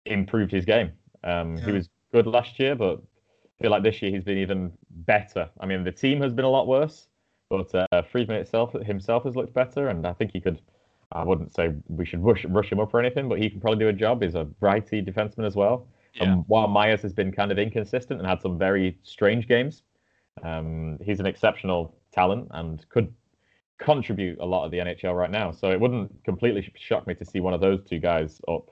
improved his game. Um, He was good last year, but I feel like this year he's been even better. I mean, the team has been a lot worse, but uh, Friedman itself himself has looked better, and I think he could. I wouldn't say we should rush rush him up or anything, but he can probably do a job. He's a righty defenseman as well. Yeah. And while Myers has been kind of inconsistent and had some very strange games, um, he's an exceptional talent and could contribute a lot of the NHL right now. So it wouldn't completely shock me to see one of those two guys up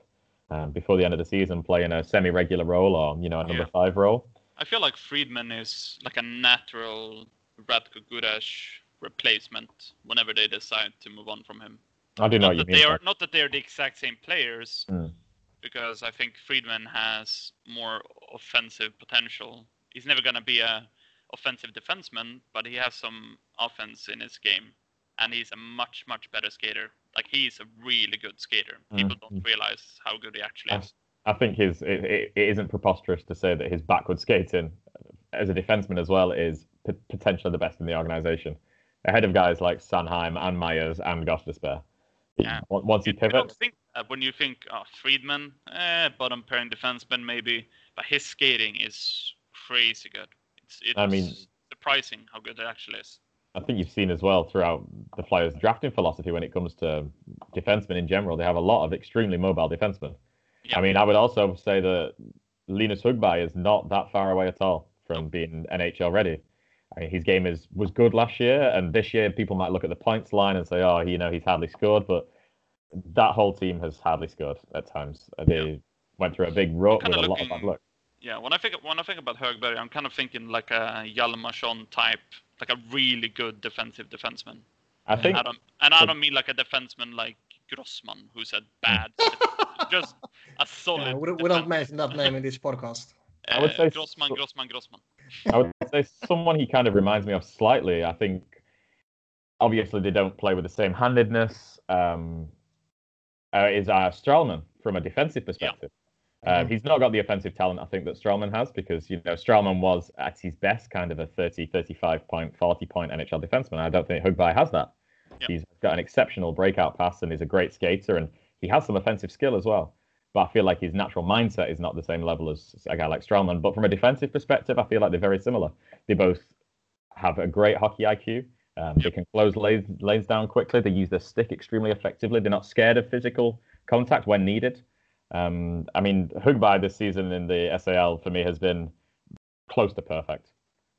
um, before the end of the season playing a semi-regular role or you know a number Yeah. five role. I feel like Friedman is like a natural Radko Gudas replacement whenever they decide to move on from him. I do know Not that mean. they are not that they are the exact same players, Mm. because I think Friedman has more offensive potential. He's never gonna be a offensive defenseman, but he has some offense in his game, and he's a much much better skater. Like he's a really good skater. People Mm. don't realize how good he actually is. I think his it, it, it isn't preposterous to say that his backward skating as a defenseman as well is p- potentially the best in the organization, ahead of guys like Sanheim and Myers and Gostisbehere. Yeah. Once once he You, you don't pivots, think that when you think oh, Friedman, eh, bottom pairing defenseman maybe, but his skating is crazy good. It's, it's I mean- surprising how good it actually is. I think you've seen as well throughout the Flyers' drafting philosophy when it comes to defensemen in general. They have a lot of extremely mobile defensemen. Yeah. I mean, I would also say that Linus Högberg is not that far away at all from being NHL ready. I mean, his game is was good last year, and this year people might look at the points line and say, "Oh, you know, he's hardly scored," but that whole team has hardly scored at times. They went through a big rut with a lot of bad luck. Yeah, when I think when I think about Högberg, I'm kind of thinking like a Hjalmarsson type, like a really good defensive defenseman. I think I don't, and I don't mean like a defenseman like Grossman, who's a bad, just a solid. Yeah, we, don't- we defense- don't mention that name in this podcast. I would uh, say Grossman, so- Grossman, Grossman. I would say someone he kind of reminds me of slightly. I think obviously they don't play with the same handedness. Um, uh, is uh, Stralman from a defensive perspective. Uh, Mhm. he's not got the offensive talent I think that Stralman has because you know Stralman was at his best kind of a 30, 35 point, 40 point NHL defenseman. I don't think Högberg has that. Yeah. He's got an exceptional breakout pass and is a great skater and he has some offensive skill as well. But I feel like his natural mindset is not the same level as a guy like Stralman. But from a defensive perspective, I feel like they're very similar. They both have a great hockey IQ. Um, They can close lanes, lanes down quickly. They use their stick extremely effectively. They're not scared of physical contact when needed. Um, I mean, Högberg this season in the SHL for me has been close to perfect.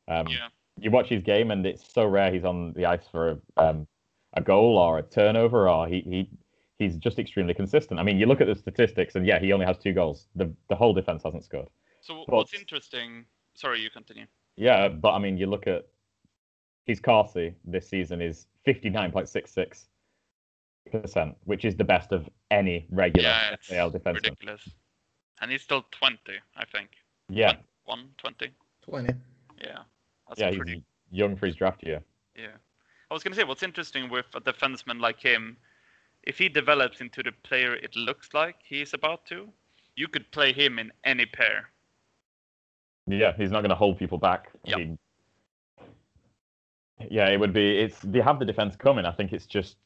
Um, Yeah, You watch his game, and it's so rare he's on the ice for um, a goal or a turnover, or he, he he's just extremely consistent. I mean, you look at the statistics, and yeah, he only has two goals. The the whole defense hasn't scored. So But- what's interesting? Sorry, you continue. Yeah, but I mean, you look at his Corsi this season is fifty nine point six six percent, which is the best of any regular Yeah, it's SHL defenseman. ridiculous. And he's still 20, I think. Yeah, 1, 20. 20. Yeah, that's yeah, pretty. he's young for his draft year. Yeah, I was gonna say what's interesting with a defenseman like him, if he develops into the player it looks like he's about to, you could play him in any pair. Yeah, he's not going to hold people back. Yep. He- yeah, it would be. It's they have the defense coming. I think it's just,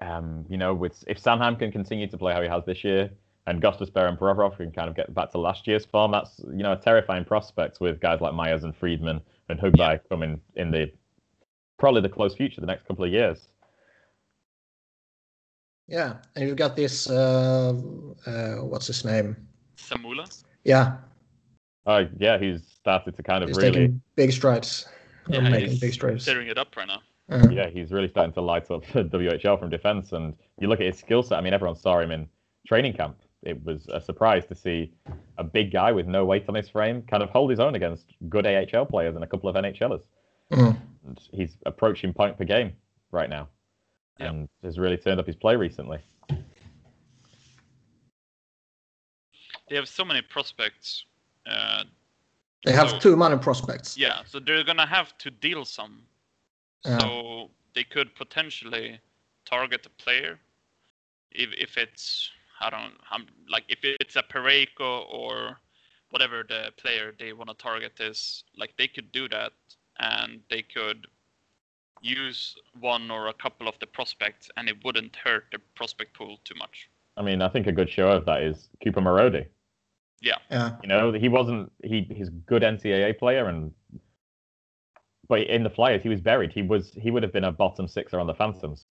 um, you know, with if Sanheim can continue to play how he has this year, and Gostisbehere and Provorov can kind of get back to last year's form, that's you know a terrifying prospect with guys like Myers and Friedman and Högberg coming in the probably the close future, the next couple of years. Yeah, and you've got this. Uh, uh, what's his name? Samula. Yeah, Oh yeah, he's started to kind of he's really. taking big strides. Or Yeah, making he's big strides. Tearing it up right now. Uh, yeah, he's really starting to light up the WHL from defense. And you look at his skill set. I mean, everyone saw him in training camp. It was a surprise to see a big guy with no weight on his frame kind of hold his own against good AHL players and a couple of NHLers. mm. And he's approaching point per game. right now, Yeah. and has really turned up his play recently. They have so many prospects. Uh, They have So- too many prospects. yeah, so they're gonna have to deal some. Yeah. So they could potentially target a player if if it's I don't I'm, like if it's a Parayko or whatever the player they want to target is like they could do that and they could use one or a couple of the prospects and it wouldn't hurt the prospect pool too much. I mean, I think a good show of that is Cooper Marody. Yeah. You know, he wasn't he he's a good NCAA player and but in the Flyers he was buried. He was he would have been a bottom sixer on the Phantoms.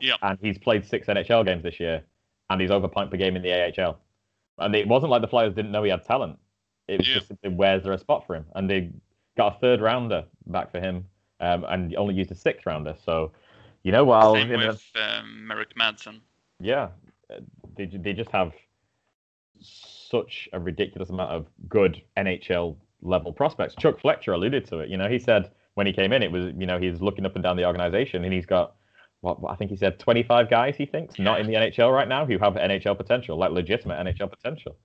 Yeah. And he's played six NHL games this year and he's over point per game in the AHL. And it wasn't like the Flyers didn't know he had talent. It was Yeah. just simply where's there a spot for him? And they got a third rounder back for him, um, and only used a sixth rounder. So, you know, while Same the- with um, Merrick Madsen. yeah, uh, they they just have such a ridiculous amount of good NHL level prospects. Chuck Fletcher alluded to it. You know, he said when he came in, it was you know he's looking up and down the organization, and he's got what, what I think he said 25 guys he thinks not in the NHL right now who have NHL potential, like legitimate NHL potential.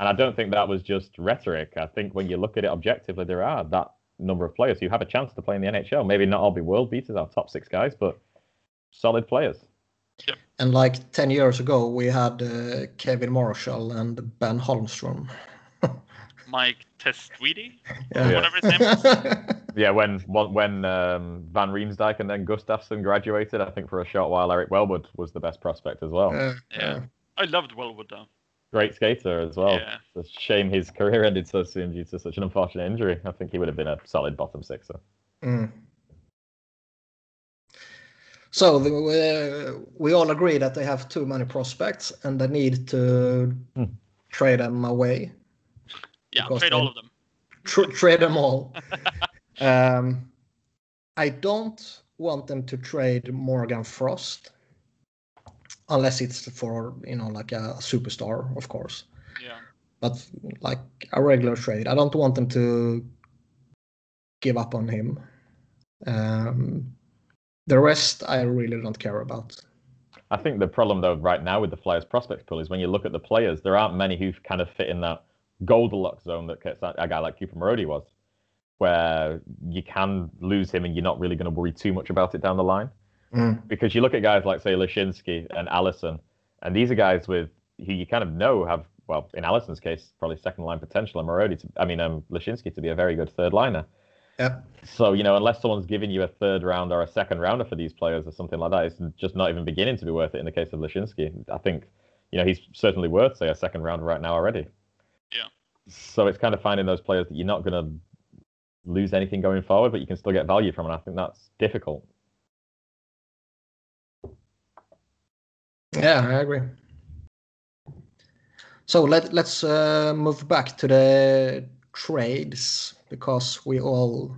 And I don't think that was just rhetoric. I think when you look at it objectively, there are that number of players who have a chance to play in the NHL. Maybe not all be world beaters, our top six guys, but solid players. And like 10 years ago, we had uh, Kevin Marshall and Ben Holmstrom. Mike Testwuide, Yeah. whatever his name is. Yeah, when when um, Van Riemsdyk and then Gustafsson graduated, I think for a short while Eric Wellwood was the best prospect as well. Yeah, Yeah. I loved Wellwood though. Great skater as well. Yeah. It's a shame his career ended so soon due to such an unfortunate injury. I think he would have been a solid bottom sixer. Mm. So the, uh, we all agree that they have too many prospects and they need to Hmm. trade them away. Yeah, trade all of them. Tr- trade them all. um, I don't want them to trade Morgan Frost unless it's for you know like a superstar, of course. Yeah. But like a regular trade, I don't want them to give up on him. Um, the rest, I really don't care about. I think the problem though right now with the Flyers prospects pool is when you look at the players, there aren't many who kind of fit in that Goldilocks zone that gets a guy like Cooper Marody was, where you can lose him and you're not really going to worry too much about it down the line. Mm. because you look at guys like say Laczynski and Allison, and these are guys with who you kind of know have well in Allison's case probably second line potential, and Marody to I mean um Laczynski to be a very good third liner. Yeah. So you know unless someone's giving you a third round or a second rounder for these players or something like that, it's just not even beginning to be worth it. In the case of Laczynski, I think you know he's certainly worth say a second rounder right now already. Yeah. So it's kind of finding those players that you're not going to lose anything going forward, but you can still get value from, and I think that's difficult. Yeah, I agree. So let let's uh, move back to the trades because we all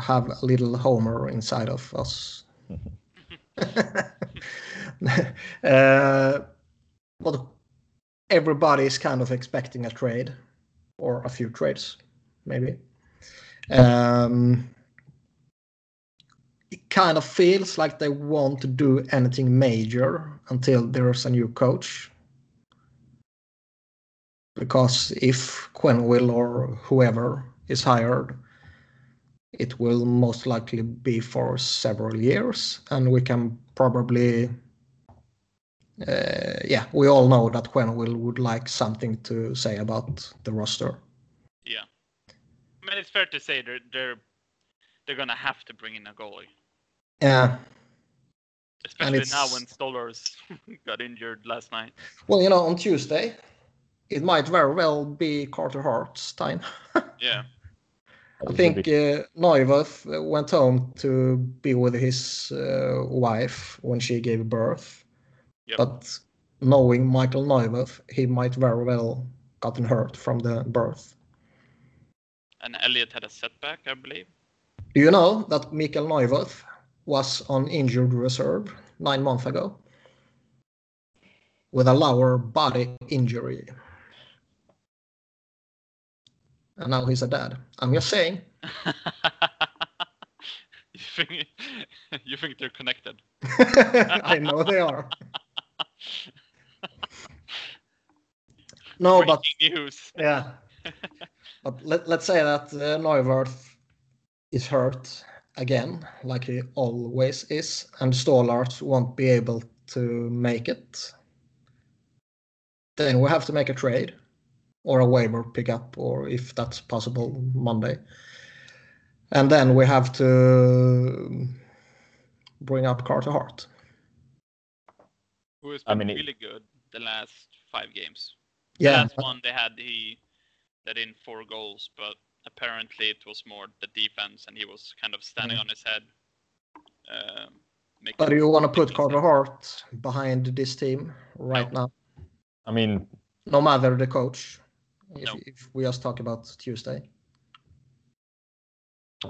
have a little Homer inside of us. uh, but everybody is kind of expecting a trade or a few trades, maybe. Um, it kind of feels like they won't do anything major until there's a new coach. Because if Quenneville or whoever is hired, it will most likely be for several years, and we can probably, uh, yeah, we all know that Quenneville would like something to say about the roster. Yeah. I mean, it's fair to say they're they're they're gonna have to bring in a goalie, Yeah, especially now when Stolarz got injured last night. well, you know, on Tuesday, it might very well be Carter Hart's time. Yeah. I think uh, Neuvirth went home to be with his uh, wife when she gave birth. Yep. But knowing Michael Neuvirth, he might very well gotten hurt from the birth. And Elliott had a setback, I believe. Do you know that Michael Neuvirth was on injured reserve nine months ago with a lower body injury? And now he's a dad. I'm just saying. you, think you think they're connected? I know they are. no, but news. yeah. But let, let's say that uh, Neuvirth is hurt again, like he always is, and Stolarz won't be able to make it. Then we have to make a trade or a waiver pickup, or if that's possible, Monday. And then we have to bring up Carter Hart. Who has I mean, really good the last five games. Yeah, Last one they had he let in four goals, but apparently it was more the defense, and he was kind of standing Yeah. on his head. Um, making- but do you want to put making Carter. Hart behind this team right now? I mean, no matter the coach. If, No. if we just talk about Tuesday.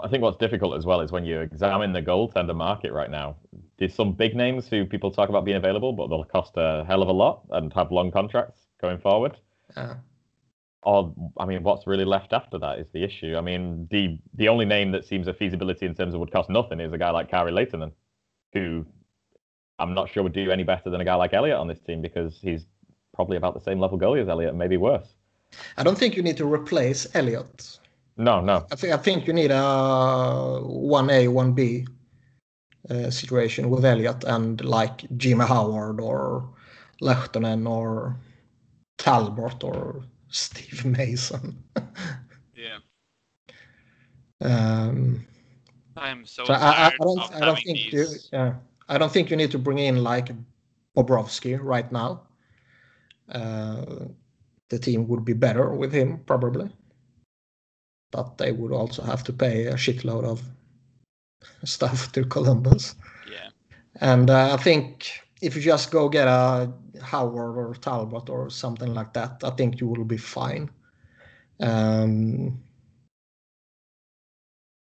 I think what's difficult as well is when you examine the goaltender market right now. There's some big names who people talk about being available, but they'll cost a hell of a lot and have long contracts going forward. Uh, Or, I mean, what's really left after that is the issue. I mean, the the only name that seems a feasibility in terms of would cost nothing is a guy like Kari Lehtonen, who I'm not sure would do any better than a guy like Elliott on this team because he's probably about the same level goalie as Elliott, maybe worse. I don't think you need to replace Elliott. No, no. I think I think you need a one A one B uh, situation with Elliott and like Jimmy Howard or Lehtonen or Talbot or Steve Mason. Yeah, um, I'm so, so I, I, I don't I don't think you, these. yeah I don't think you need to bring in like Bobrovsky right now. Uh, the team would be better with him probably, but they would also have to pay a shitload of stuff to Columbus. Yeah, And uh, I think if you just go get a Howard or Talbot or something like that, I think you will be fine. Um,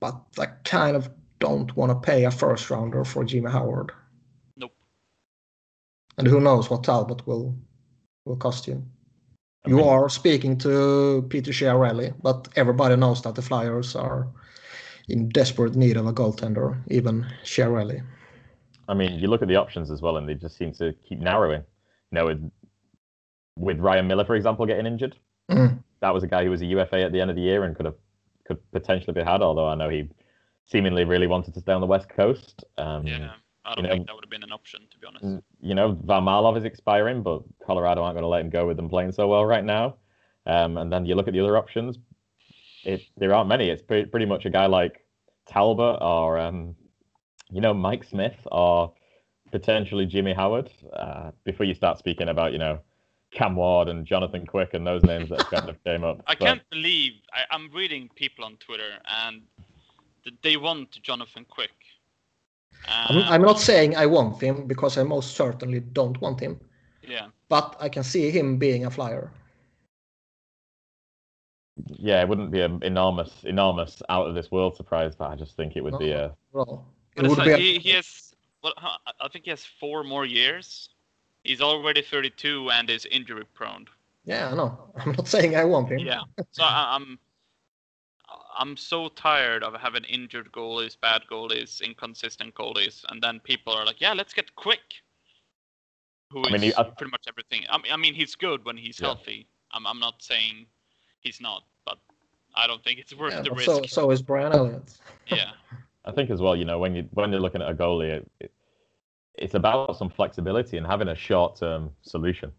but I kind of don't want to pay a first rounder for Jimmy Howard. Nope. And who knows what Talbot will will cost you. I You mean- are speaking to Peter Chiarelli, but everybody knows that the Flyers are in desperate need of a goaltender, even Chiarelli. I mean, you look at the options as well, and they just seem to keep narrowing. You know, with with Ryan Miller, for example, getting injured, Mm. that was a guy who was a UFA at the end of the year and could have could potentially be had. Although I know he seemingly really wanted to stay on the West Coast. Um, yeah. I don't you know- think that would have been an option, to be honest. You know, Varlamov is expiring, but Colorado aren't going to let him go with them playing so well right now. Um, and then you look at the other options. It there aren't many. It's pretty, pretty much a guy like Talbot or um, you know Mike Smith or potentially Jimmy Howard. Uh, before you start speaking about you know Cam Ward and Jonathan Quick and those names that kind of came up. I But- can't believe I, I'm reading people on Twitter and th- they want Jonathan Quick. I'm, Um, I'm not saying I want him because I most certainly don't want him, Yeah, but I can see him being a flyer. Yeah, it wouldn't be an enormous, enormous out of this world surprise, but I just think it would be a. Well, but it would like be. he, A, he has. Well, I- I think he has four more years. He's already 32 and is injury prone. yeah, I know. I'm not saying I want him. Yeah, so I, I'm. I'm so tired of having injured goalies, bad goalies, inconsistent goalies, and then people are like, "Yeah, let's get Quick." Who is I mean, he- I- pretty much everything. I mean, I mean, he's good when he's Yeah. healthy. I'm, I'm not saying he's not, but I don't think it's worth Yeah, the risk. so so is Brian Elliott. yeah, I think as well, you know, when you when you're looking at a goalie, it, it, it's about some flexibility and having a short-term solution.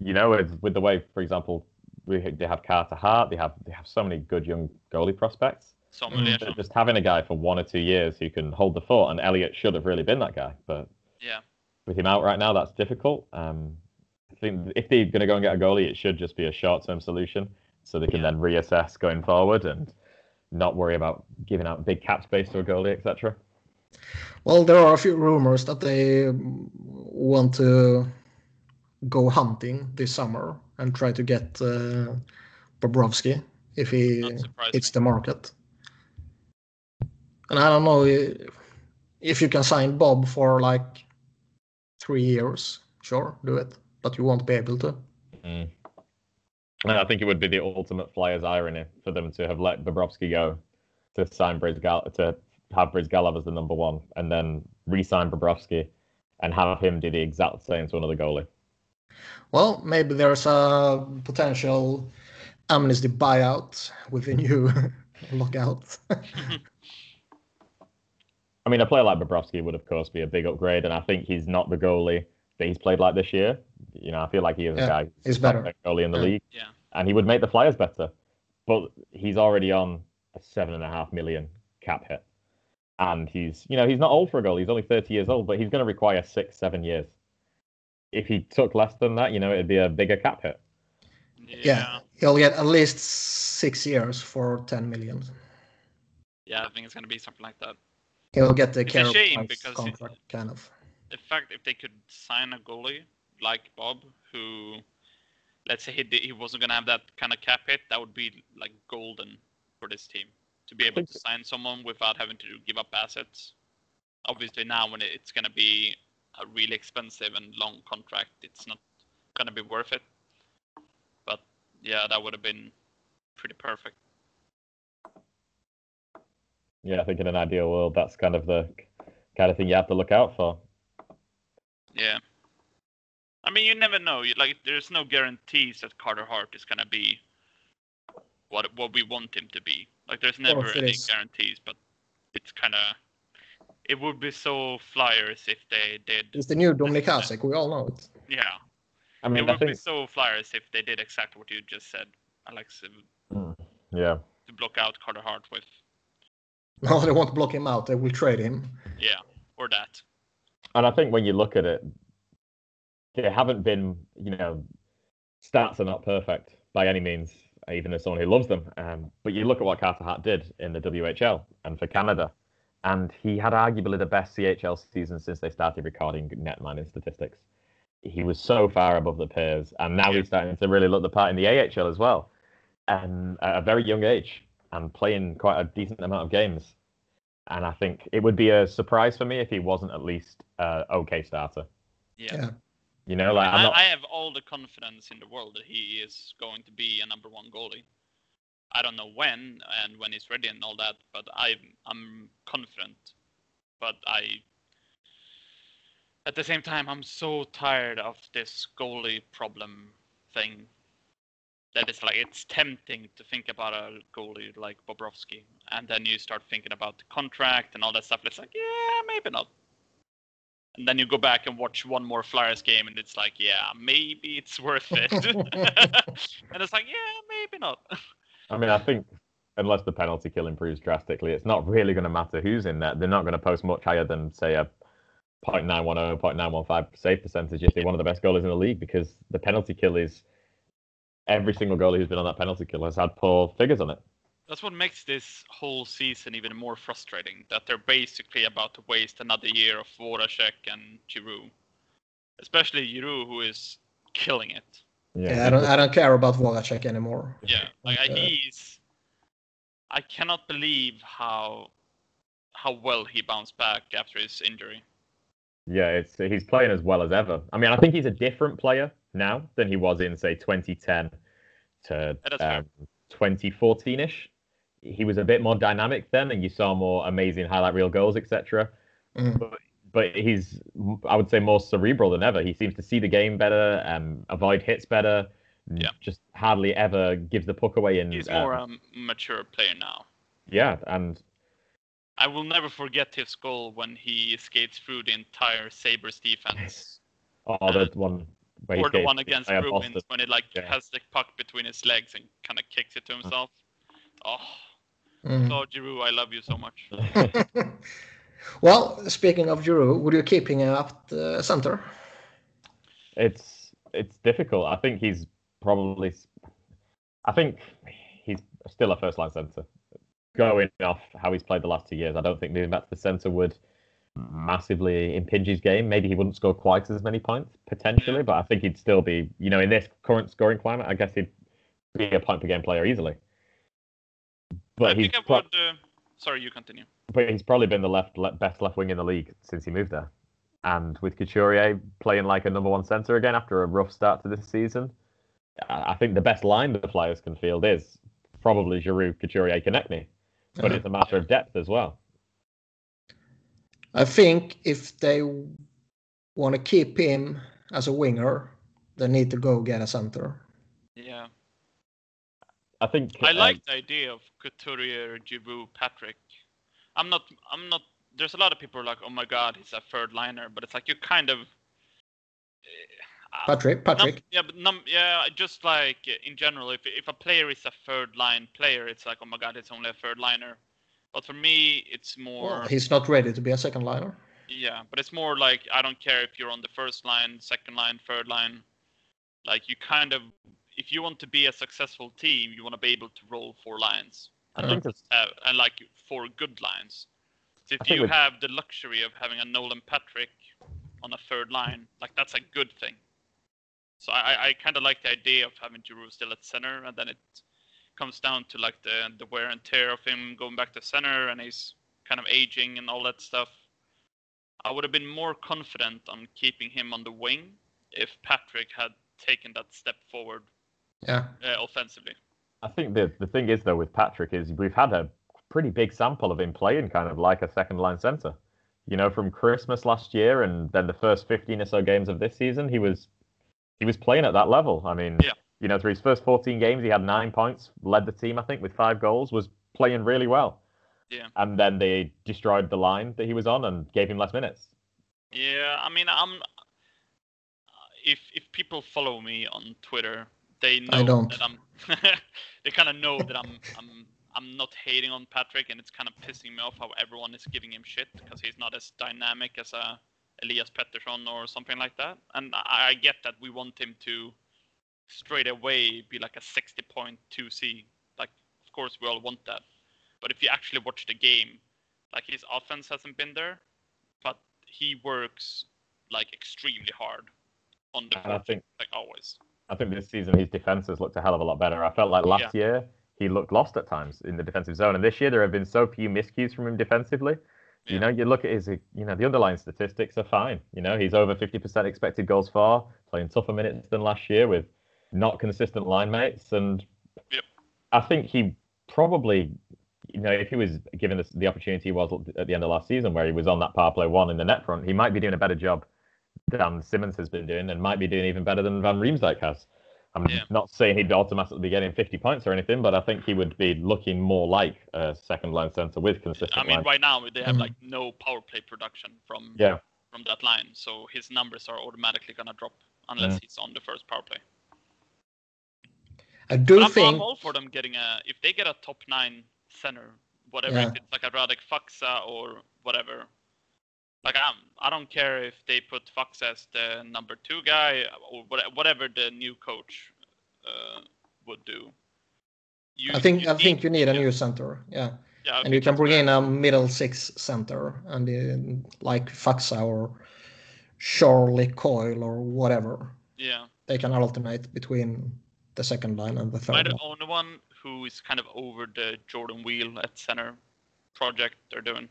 You know, with, with the way, for example, we they have Carter Hart, they have they have so many good young goalie prospects. so Mm. That Just having a guy for one or two years who can hold the fort, and Elliott should have really been that guy, but Yeah, with him out right now, that's difficult. Um, I think if they're going to go and get a goalie, it should just be a short-term solution, so they can Yeah. then reassess going forward and not worry about giving out big cap space to a goalie, etc. Well, there are a few rumors that they want to go hunting this summer and try to get uh, Bobrovsky if he hits the market. And I don't know if you can sign Bob for like three years. Sure, do it, but you won't be able to. Mm. And I think it would be the ultimate Flyers irony for them to have let Bobrovsky go to sign Brizgal to have Bryzgalov as the number one, and then re-sign Bobrovsky, and have him do the exact same to another goalie. Well, maybe there's a potential amnesty buyout with a new lockout. I mean, a player like Bobrovsky would, of course, be a big upgrade, and I think he's not the goalie that he's played like this year. You know, I feel like he is Yeah, a guy who's he's the top better. goalie in the Yeah. league, Yeah. and he would make the Flyers better. But he's already on a seven and a half million cap hit, and he's, you know, he's not old for a goal. He's only thirty years old, but he's going to require six, seven years. If he took less than that, you know, it'd be a bigger cap hit. yeah, he'll get at least six years for 10 million. Yeah, I think it's gonna be something like that. He'll get the It's a shame Price because he- contract, kind of. The fact if they could sign a goalie like Bob, who, let's say he did, he wasn't gonna have that kind of cap hit, that would be like golden for this team to be able think- to sign someone without having to give up assets. Obviously, now when it's gonna be a really expensive and long contract, it's not gonna be worth it. But yeah, that would have been pretty perfect. Yeah, I think in an ideal world, that's kind of the kind of thing you have to look out for. Yeah. I mean, you never know. You, like, there's no guarantees that Carter Hart is gonna be what what we want him to be. Like, there's never course any is. guarantees, but it's kind of. It would be so Flyers if they did. It's the new Dominik Hasek, we all know it. Yeah, I it mean, I would be so Flyers if they did exactly what you just said, Alex, to, mm, yeah, to block out Carter Hart with. No, they won't block him out, they will trade him. Yeah, or that. And I think when you look at it, they haven't been, you know, stats are not perfect by any means, even as someone who loves them. Um, but you look at what Carter Hart did in the WHL and for Canada, and he had arguably the best CHL season since they started recording net mining statistics. He was so far above the peers, and now he's starting to really look the part in the AHL as well, and at a very young age, and playing quite a decent amount of games. And I think it would be a surprise for me if he wasn't at least uh, okay starter. Yeah. Yeah. You know, like I, I'm not. I have all the confidence in the world that he is going to be a number one goalie. I don't know when and when he's ready and all that, but I'm I'm confident. But I, at the same time, I'm so tired of this goalie problem thing. That it's like it's tempting to think about a goalie like Bobrovsky, and then you start thinking about the contract and all that stuff. It's like, yeah, maybe not. And then you go back and watch one more Flyers game, and it's like, yeah, maybe it's worth it. and it's like, yeah, maybe not. I mean, I think unless the penalty kill improves drastically, it's not really going to matter who's in there. They're not going to post much higher than say a 0.910, 0.915 save percentage if they're one of the best goalies in the league because the penalty kill is every single goalie who's been on that penalty kill has had poor figures on it. That's what makes this whole season even more frustrating. That they're basically about to waste another year of Voracek and Giroux, especially Giroux, who is killing it. Yeah, I don't, I don't care about Voracek anymore. Yeah, like Uh, he's. I cannot believe how how well he bounced back after his injury. Yeah, it's he's playing as well as ever. I mean, I think he's a different player now than he was in say 2010 to um, 2014ish. He was a bit more dynamic then, and you saw more amazing highlight reel goals, etc. Mm. But, but he's, I would say, more cerebral than ever. He seems to see the game better, um, avoid hits better. Yeah. Just hardly ever gives the puck away. And He's uh, more a mature player now. yeah, and I will never forget his goal when he skates through the entire Sabres defense. oh, that one where he or the one against via Bruins when he like Yeah. has the puck between his legs and kind of kicks it to himself. Oh, Mm. Claude Giroux, I love you so much. well, speaking of Giroux, would you keep him at uh, center? It's it's difficult. I think he's probably. I think he's still a first line centre. Going off how he's played the last two years, I don't think moving back to the centre would massively impinge his game. Maybe he wouldn't score quite as many points potentially, but I think he'd still be, you know, in this current scoring climate, I guess he'd be a point per game player easily. But I he's pro- would. Uh, sorry, you continue. but he's probably been the left le- best left wing in the league since he moved there. And with Couturier playing like a number one centre again after a rough start to this season, I think the best line the Flyers can field is probably Giroux, Couturier, Konecny. But it's a matter of depth as well. I think if they want to keep him as a winger, they need to go get a center. Yeah. I think I uh, like the idea of Couturier, Giroux, Patrick. I'm not. I'm not. There's a lot of people who are like, oh my god, he's a third liner, but it's like you kind of. uh, Patrick, num- Patrick. yeah, but num- yeah, just like uh, in general, if if a player is a third line player, it's like, oh my god, it's only a third liner. But for me, it's more. Well, he's not ready to be a second liner. Yeah, but it's more like I don't care if you're on the first line, second line, third line. Like you kind of, if you want to be a successful team, you want to be able to roll four lines, I Yeah. think it's, uh, and like four good lines. So if I you with- have the luxury of having a Nolan Patrick on a third line, like that's a good thing. So I, I kind of like the idea of having Giroux still at center, and then it comes down to like the the wear and tear of him going back to center, and he's kind of aging and all that stuff. I would have been more confident on keeping him on the wing if Patrick had taken that step forward Yeah. uh, offensively. I think the the thing is though with Patrick is we've had a pretty big sample of him playing kind of like a second line center. You know, from Christmas last year and then the first 15 or so games of this season, he was he was playing at that level. I mean, Yeah. You know, through his first 14 games, he had nine points, led the team I think with five goals, was playing really well. Yeah. And then they destroyed the line that he was on and gave him less minutes. Yeah, I mean, I'm. Uh, if if people follow me on Twitter, they know I don't. that I'm. they kind of know that I'm I'm I'm not hating on Patrick, and it's kind of pissing me off how everyone is giving him shit because he's not as dynamic as a Elias Pettersson or something like that. And I, I get that we want him to straight away be like a 60.2 C. Like, of course, we all want that. But if you actually watch the game, like his offense hasn't been there, but he works like extremely hard on the And I think like always. I think this season his defense has looked a hell of a lot better. I felt like last year he looked lost at times in the defensive zone, and this year there have been so few miscues from him defensively. You know, you look at his, you know, the underlying statistics are fine. You know, he's over 50% expected goals for, playing tougher minutes than last year with not consistent line mates, and Yep. I think he probably, you know, if he was given this, the opportunity he was at the end of last season, where he was on that power play one in the net front, he might be doing a better job than Simmonds has been doing, and might be doing even better than Van Riemsdyk has. I'm Yeah. not saying he'd automatically be getting 50 points or anything, but I think he would be looking more like a second line centre with consistent. I mean, line. right now they have Mhm. like no power play production from Yeah, from that line, so his numbers are automatically gonna drop unless Yeah. he's on the first power play. I do I'm, think I'm all for them getting a if they get a top nine center, whatever Yeah. if it's like a Radek Faksa or whatever. Like I'm, I don't care if they put Faksa as the number two guy or whatever the new coach uh, would do. You, I think I think you need a yeah, new center. Yeah. yeah, and you can bring fair. in a middle six center and uh, like Faksa or Charlie Coyle or whatever. Yeah, They can alternate between the second line and the am I third the line. only one who is kind of over the Jordan Weal at center project they're doing?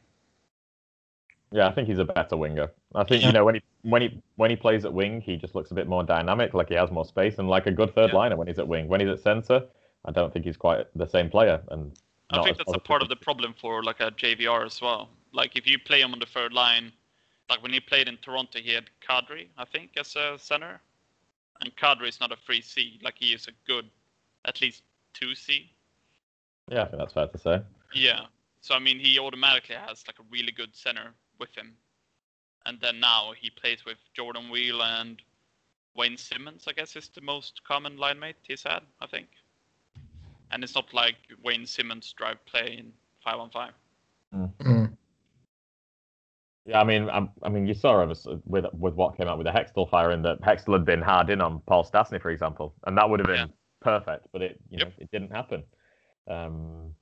yeah, I think he's a better winger. I think Yeah. you know when he when he when he plays at wing, he just looks a bit more dynamic, like he has more space, and like a good third Yeah. liner when he's at wing. When he's at centre, I don't think he's quite the same player. And I think as that's a part of the problem for like a JVR as well. Like if you play him on the third line, like when he played in Toronto, he had Kadri, I think, as a center, and Kadri is not a free C. Like he is a good, at least two C. Yeah, I think that's fair to say. Yeah. So I mean, he automatically has like a really good center with him, and then now he plays with Jordan Weal and Wayne Simmonds. I guess is the most common line mate he's had. I think. And it's not like Wayne Simmonds drive play in five on five. Mm. Yeah, I mean, I, I mean, you saw with with what came out with the Hextall firing that Hextall had been hard in on Paul Stastny, for example, and that would have been Yeah. perfect, but it you know it didn't happen. Um,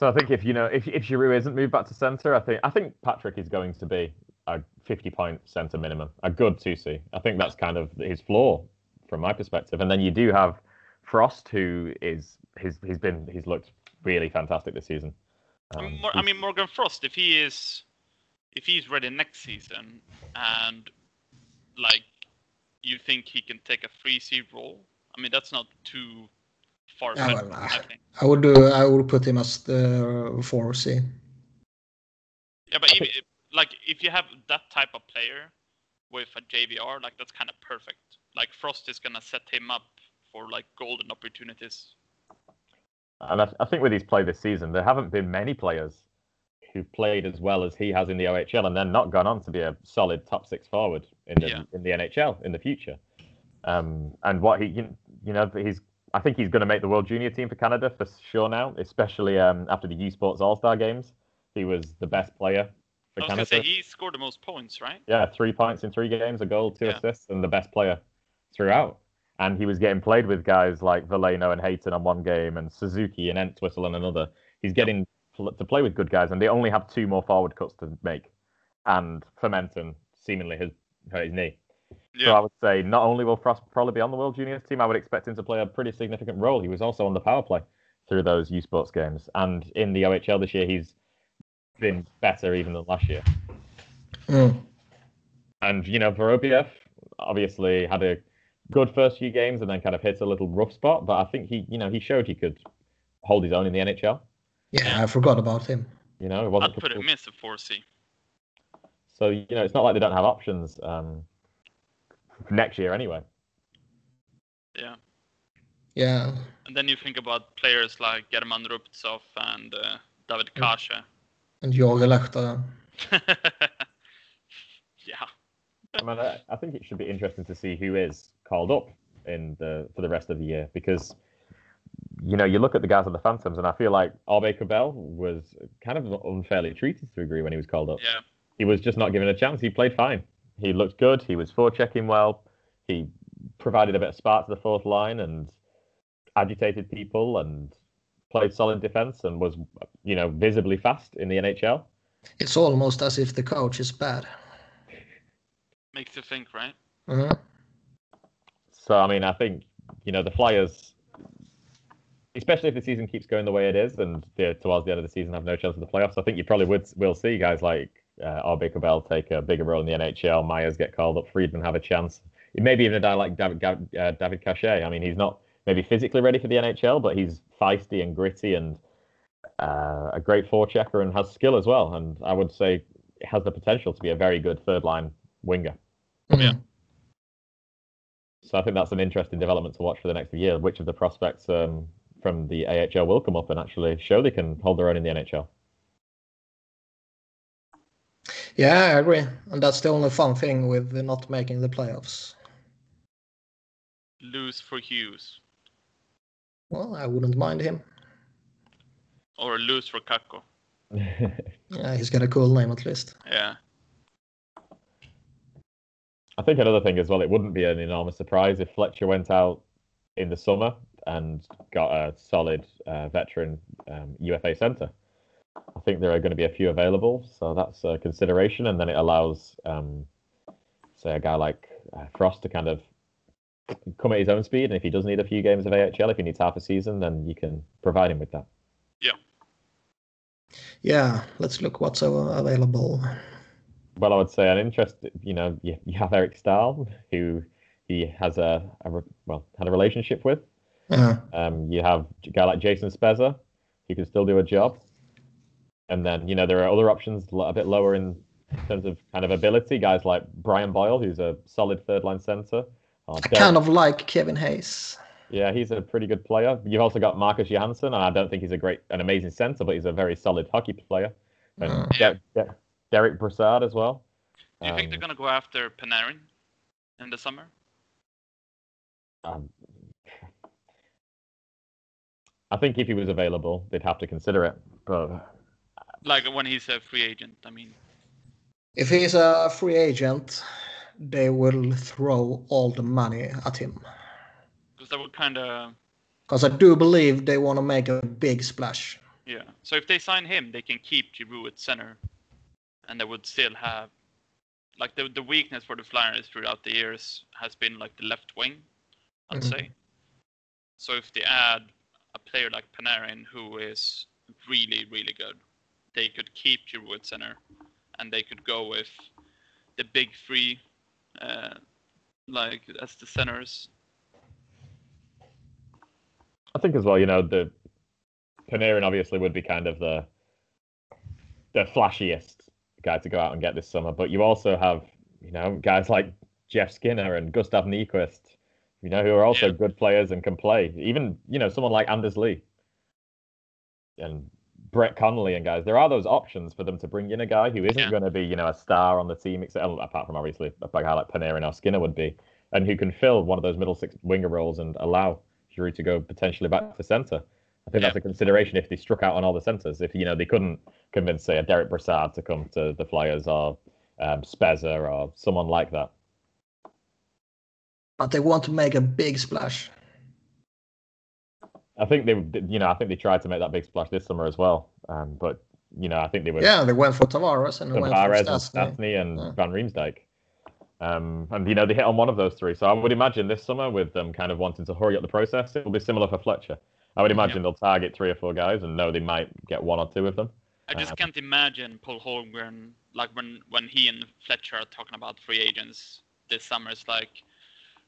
so I think if you know if if Giroux isn't moved back to centre, I think I think Patrick is going to be a 50 point centre minimum, a good two C. I think that's kind of his floor from my perspective. And then you do have Frost, who is he's he's been he's looked really fantastic this season. Um, I mean, Morgan Frost, if he is, if he's ready next season, and like, you think he can take a three C role? I mean, that's not too far Yeah, well, I think. I would do. I would put him as the four C. Yeah, but I even, like if you have that type of player with a JVR, like that's kind of perfect. Like Frost is gonna set him up for like golden opportunities. And I, I think with his play this season, there haven't been many players who played as well as he has in the OHL and then not gone on to be a solid top six forward in the Yeah. in the NHL in the future. Um, and what he you, know he's I think he's going to make the World Junior team for Canada for sure now, especially um, after the U Sports All Star games. He was the best player I for Canada. say he scored the most points, right? Yeah, three points in three games, a goal, two Yeah. assists, and the best player throughout. And he was getting played with guys like Veleno and Hayton on one game, and Suzuki and Entwistle on another. He's getting pl- to play with good guys, and they only have two more forward cuts to make. And Formenton seemingly has hurt his knee. So I would say not only will Frost probably be on the World Juniors team, I would expect him to play a pretty significant role. He was also on the power play through those U Sports games, and in the OHL this year, he's been better even than last year. Mm. And you know, Vorobyev obviously had a good first few games and then kind of hit a little rough spot, but I think he, you know, he showed he could hold his own in the NHL. Yeah, I forgot about him. You know, it wasn't I'd put him as a 4C. so you know, it's not like they don't have options um, next year anyway. Yeah. Yeah, And then you think about players like German Rubtsov and uh, David. Kase. and Jori Lehtera. yeah. I mean, I, I think it should be interesting to see who is called up in the for the rest of the year because you know you look at the guys on the Phantoms and I feel like Aube-Kubel was kind of unfairly treated to a degree when he was called up. Yeah. he was just not given a chance. He played fine. He looked good. He was forechecking well. He provided a bit of spark to the fourth line and agitated people and played solid defense and was, you know, visibly fast in the NHL. It's almost as if the coach is bad. Makes you think, right? Uh-huh. So I mean, I think you know the Flyers, especially if the season keeps going the way it is, and they're towards the end of the season have no chance of the playoffs. I think you probably would will see guys like uh, Aube-Kubel take a bigger role in the NHL. Myers get called up. Friedman have a chance. Maybe even a guy like David uh, David Kase. I mean, he's not maybe physically ready for the NHL, but he's feisty and gritty and uh, a great forechecker and has skill as well. And I would say has the potential to be a very good third line winger. Yeah. So I think that's an interesting development to watch for the next year. Which of the prospects um, from the AHL will come up and actually show they can hold their own in the NHL? Yeah, I agree. And that's the only fun thing with not making the playoffs. Lose for Hughes. Well, I wouldn't mind him. Or lose for Kakko. Yeah, he's got a cool name at least. Yeah. I think another thing as well, it wouldn't be an enormous surprise if Fletcher went out in the summer and got a solid uh, veteran um, UFA centre. I think there are going to be a few available, so that's a consideration, and then it allows, um, say, a guy like uh, Frost to kind of come at his own speed, and if he does need a few games of AHL, if he needs half a season, then you can provide him with that. Yeah, Yeah. let's look what's available. Well, I would say an interest. You know, you, you have Eric Staal, who he has a, a re- well had a relationship with. Yeah. Um, you have a guy like Jason Spezza, who can still do a job. And then you know there are other options a bit lower in terms of kind of ability. Guys like Brian Boyle, who's a solid third line center. Uh, I Derek- kind of like Kevin Hayes. yeah, he's a pretty good player. You've also got Marcus Johansson, and I don't think he's a great, an amazing center, but he's a very solid hockey player. And Mm. Der- Der- Derek Brassard as well. Do you think they're Um, gonna go after Panarin in the summer? Um, I think if he was available, they'd have to consider it. But Like when he's a free agent. I mean, If he's a free agent, they will throw all the money at him. because that would kind of Because I do believe they want to make a big splash. yeah. So if they sign him, they can keep Giroux at center, and they would still have like the the weakness for the Flyers throughout the years has been like the left wing, I'd Mhm. say. So if they add a player like Panarin who is really really good, they could keep at center, and they could go with the big three, uh, like as the centers. I think as well, you know, the Panarin obviously would be kind of the the flashiest guy to go out and get this summer. But you also have, you know, guys like Jeff Skinner and Gustav Nyquist, you know, who are also Yeah. good players and can play. Even, you know, someone like Anders Lee and Brett Connolly and guys. There are those options for them to bring in a guy who isn't Yeah. going to be, you know, a star on the team, except apart from obviously a guy like Panarin or Skinner would be, and who can fill one of those middle six winger roles and allow Giroux to go potentially back to centre. I think that's a consideration if they struck out on all the centres. If you know they couldn't convince, say, a Derek Brassard to come to the Flyers or um, Spezza or someone like that. But they want to make a big splash. I think they, you know, I think they tried to make that big splash this summer as well. Um, but you know, I think they were Yeah, they went for Tavares and they went for Tavares and Stastny. Stastny and Yeah. Van Riemsdyk. Um, and you know they hit on one of those three. So I would imagine this summer with them kind of wanting to hurry up the process, it will be similar for Fletcher. I would imagine they'll target three or four guys and know they might get one or two of them. I just Um, can't imagine Paul Holmgren like when when he and Fletcher are talking about free agents this summer. It's like,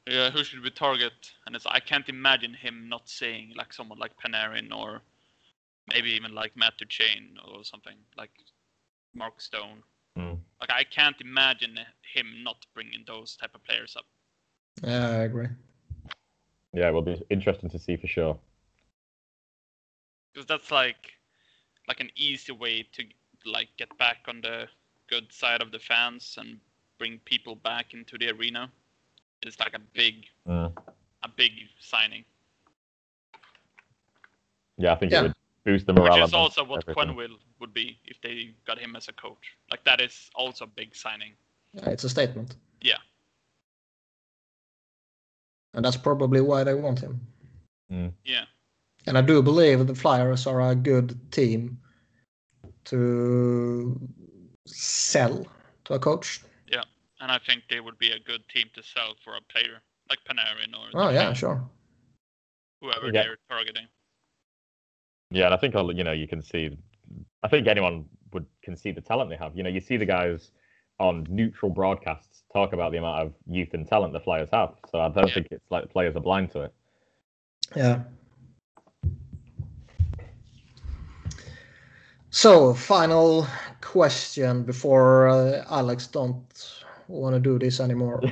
yeah, who should we target? And it's I can't imagine him not saying like someone like Panarin or maybe even like Matt Duchene or something like Mark Stone. Hmm. Like I can't imagine him not bringing those type of players up. Yeah, I agree. Yeah, it will be interesting to see for sure. because that's like like an easy way to like get back on the good side of the fans and bring people back into the arena. It's like a big Mm. a big signing, Yeah, I think Yeah. it would boost the morale. which is also what everything. Quenneville would be if they got him as a coach. Like that is also a big signing. Yeah, it's a statement. Yeah. And that's probably why they want him. Yeah, And I do believe the Flyers are a good team to sell to a coach. And I think they would be a good team to sell for a player like Panarin or Oh yeah, Duchene, sure. whoever Yeah. they're targeting. Yeah, and I think you know you can see. I think anyone would can see the talent they have. You know, you see the guys on neutral broadcasts talk about the amount of youth and talent the Flyers have. So I don't Yeah. think it's like the players are blind to it. Yeah. So, final question before uh, Alex don't want to do this anymore.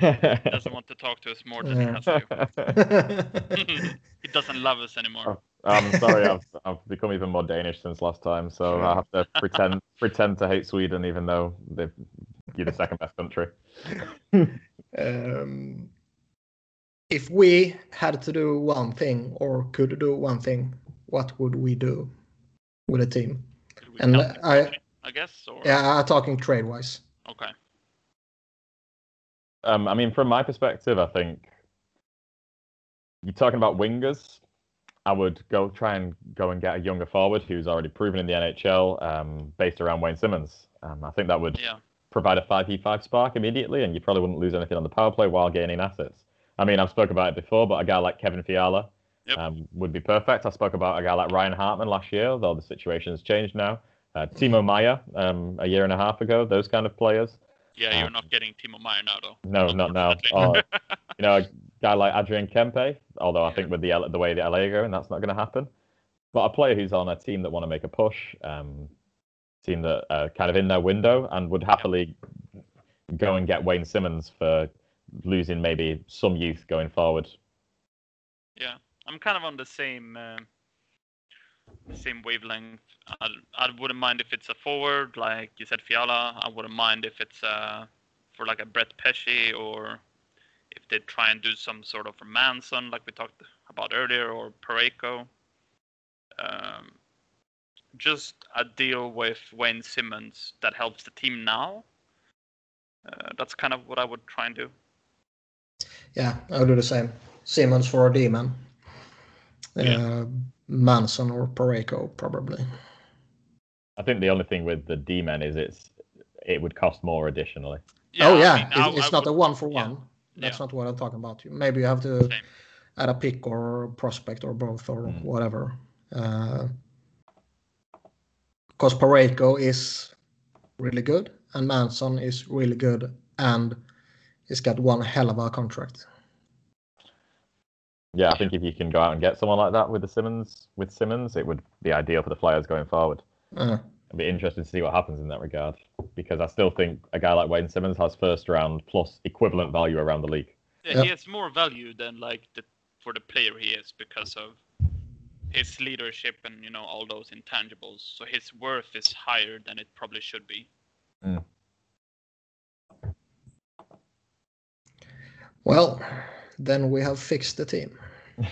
Doesn't want to talk to us more than he has to. he doesn't love us anymore. I'm sorry, I've I've become even more Danish since last time, so I have to pretend pretend to hate Sweden, even though they're you're the second best country. um, if we had to do one thing or could do one thing, what would we do with a team? And I- I guess, or Yeah, I'm talking trade wise. okay. Um, I mean, from my perspective, I think you're talking about wingers. I would go try and go and get a younger forward who's already proven in the NHL, um, based around Wayne Simmonds. Um, I think that would Yeah, provide a 5v5 spark immediately, and you probably wouldn't lose anything on the power play while gaining assets. I mean, I've spoke about it before, but a guy like Kevin Fiala Yep. um, would be perfect. I spoke about a guy like Ryan Hartman last year, though the situation has changed now. Uh, Timo Meier um, a year and a half ago, those kind of players. Yeah. Um, You're not getting Timo though. No, not now. Or, you know, a guy like Adrian Kempe, although I think with the the way the LA are going, that's not going to happen. But a player who's on a team that want to make a push, um, team that are kind of in their window and would happily go and get Wayne Simmonds for losing maybe some youth going forward. Yeah, I'm kind of on the same uh, same wavelength. I, I wouldn't mind if it's a forward, like you said, Fiala. I wouldn't mind if it's uh, for like a Brett Pesce or if they try and do some sort of Manson, like we talked about earlier, or Parayko. Um, just a deal with Wayne Simmonds that helps the team now. Uh, that's kind of what I would try and do. Yeah, I would do the same. Simmonds for a D-man. Yeah. Uh, Manson or Parayko, probably. I think the only thing with the D men is it's it would cost more additionally. oh I yeah, mean, it's, I- it's I not a one for yeah, one. That's yeah. not what I'm talking about. Maybe you have to Same. add a pick or prospect or both or Mm. whatever. Because Parayko is really good and Manson is really good and he's got one hell of a contract. Yeah, I think if you can go out and get someone like that with the Simmonds with Simmonds, it would be ideal for the Flyers going forward. Uh, it'll be interesting to see what happens in that regard because I still think a guy like Wayne Simmonds has first round plus equivalent value around the league. Yeah, Yep. he has more value than like the for the player he is because of his leadership and you know all those intangibles. So his worth is higher than it probably should be. Well, then we have fixed the team.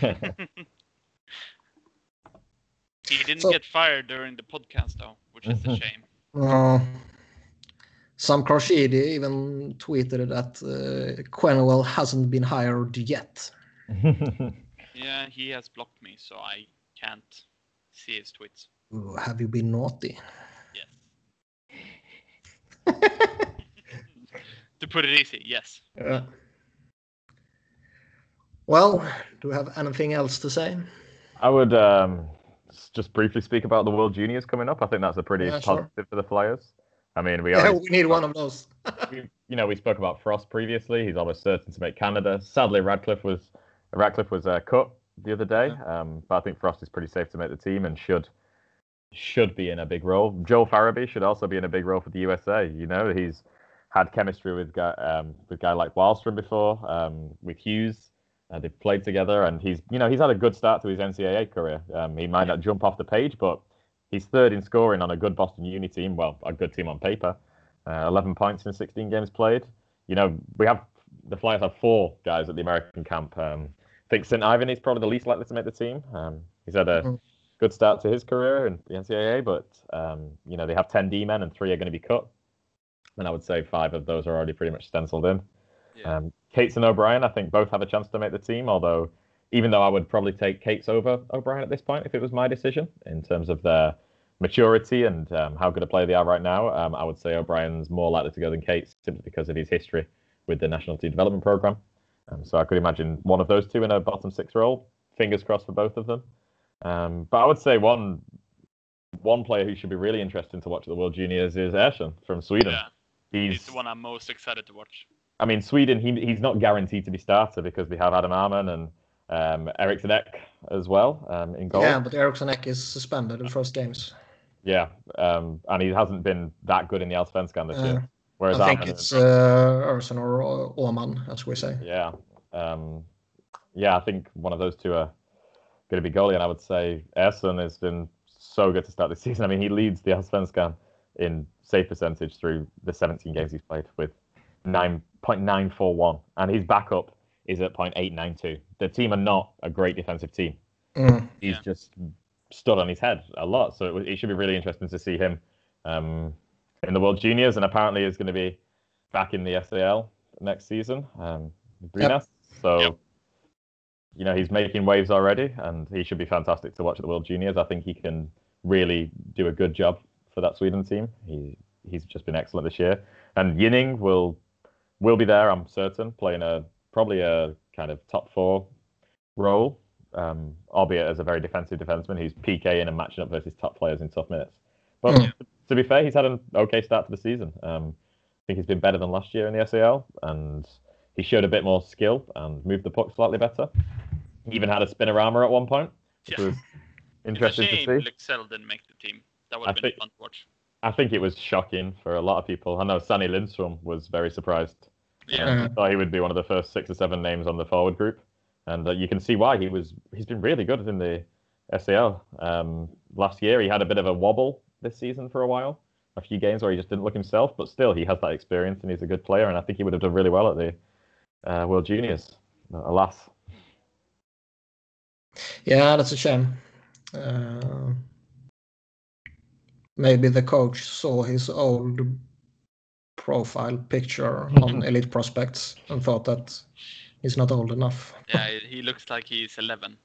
He didn't So- get fired during the podcast though, which is a shame. Uh, Sam Carchidi even tweeted that uh, Quenneville hasn't been hired yet. Yeah, he has blocked me, so I can't see his tweets. Ooh, have you been naughty? Yes. to put it easy, yes. Yeah. Well, do we have anything else to say? I would um, just briefly speak about the World Juniors coming up. I think that's a pretty Yeah, sure. positive for the Flyers. I mean, we Yeah, we need one of those. we, you know, we spoke about Frost previously. He's almost certain to make Canada. Sadly, Ratcliffe was Ratcliffe was uh, cut the other day, um, but I think Frost is pretty safe to make the team and should should be in a big role. Joel Farabee should also be in a big role for the USA. You know, he's had chemistry with guy um, with guy like Wahlstrom before, um, with Hughes. Uh, they've played together, and he's you know he's had a good start to his NCAA career. Um, he might not jump off the page, but he's third in scoring on a good Boston Uni team. Well, a good team on paper. Uh, 11 points in 16 games played. You know, we have the Flyers have four guys at the American camp. Um, I think St. Ivany is probably the least likely to make the team. Um, he's had a Mhm. good start to his career in the NCAA, but um, you know they have 10 D men and three are going to be cut, and I would say five of those are already pretty much stenciled in. Yeah. Cates and O'Brien, I think both have a chance to make the team. Although, even though I would probably take Cates over O'Brien at this point if it was my decision in terms of their maturity and um, how good a player they are right now, um, I would say O'Brien's more likely to go than Cates simply because of his history with the National Team Development Program. Um, so I could imagine one of those two in a bottom six role. Fingers crossed for both of them. Um, but I would say one one player who should be really interesting to watch at the World Juniors is Ersson from Sweden. Yeah, He's, he's the one I'm most excited to watch. I mean, Sweden. He he's not guaranteed to be starter because they have Adam Arman and um, Eriksson Ek as well um, in goal. Yeah, but Eriksson Ek is suspended the first games. Yeah, um, and he hasn't been that good in the Allsvenskan this Uh, year. Whereas I think Arman it's is- uh, Ersson or O- Åman, as we say. yeah, um, yeah. I think one of those two are going to be goalie, and I would say Ersson has been so good to start this season. I mean, he leads the Allsvenskan in save percentage through the 17 games he's played with 9.941, and his backup is at 0.892. The team are not a great defensive team. Mm. he's Yeah. just stood on his head a lot. So it, w- it should be really interesting to see him um, in the World Juniors, and apparently is going to be back in the SHL next season um, with Yep. So Yep. you know he's making waves already, and he should be fantastic to watch at the World Juniors. I think he can really do a good job for that Sweden team. He he's just been excellent this year, and Ginning will will be there. I'm certain, playing a probably a kind of top four role um, albeit as a very defensive defenseman. He's PKing and matching up versus top players in tough minutes. But Mm. to be fair, he's had an okay start to the season. Um, I think he's been better than last year in the SHL, and he showed a bit more skill and moved the puck slightly better. He even had a spinorama at one point, which Yeah. was It's a interesting shame to see. Lycksell didn't make the team. That would I have been think- fun to watch. I think it was shocking for a lot of people. I know Sanny Lindstrom was very surprised. Yeah. Yeah. I thought he would be one of the first six or seven names on the forward group, and uh, you can see why he was. He's been really good in the SHL. Um, last year he had a bit of a wobble this season for a while, a few games where he just didn't look himself, but still he has that experience and he's a good player, and I think he would have done really well at the uh, World Juniors. Alas, Yeah, that's a shame. Uh, maybe the coach saw his old profile picture on Elite Prospects and thought that he's not old enough. Yeah, he looks like he's 11.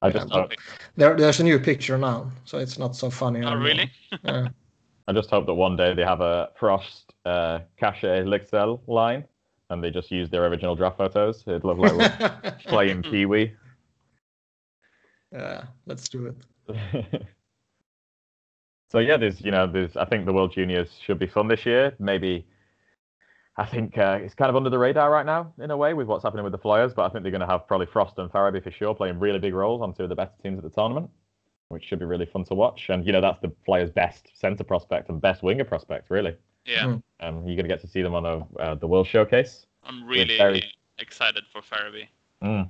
I just Yeah, hope, There, there's a new picture now, so it's not so funny. Oh, anymore. really? Yeah. I just hope that one day they have a Frost uh, Kase Lycksell line, and they just use their original draft photos. It'd look like we're playing Pee Wee. yeah, let's do it. so yeah, there's you know there's I think the World Juniors should be fun this year. Maybe I think uh, it's kind of under the radar right now in a way with what's happening with the Flyers, but I think they're going to have probably Frost and Farabee for sure playing really big roles on two of the better teams at the tournament. which should be really fun to watch. And you know that's the Flyers' best centre prospect and best winger prospect, really. Yeah, Mm. Um, you're going to get to see them on a uh, the World Showcase. I'm really very- excited for Farabee. Mm.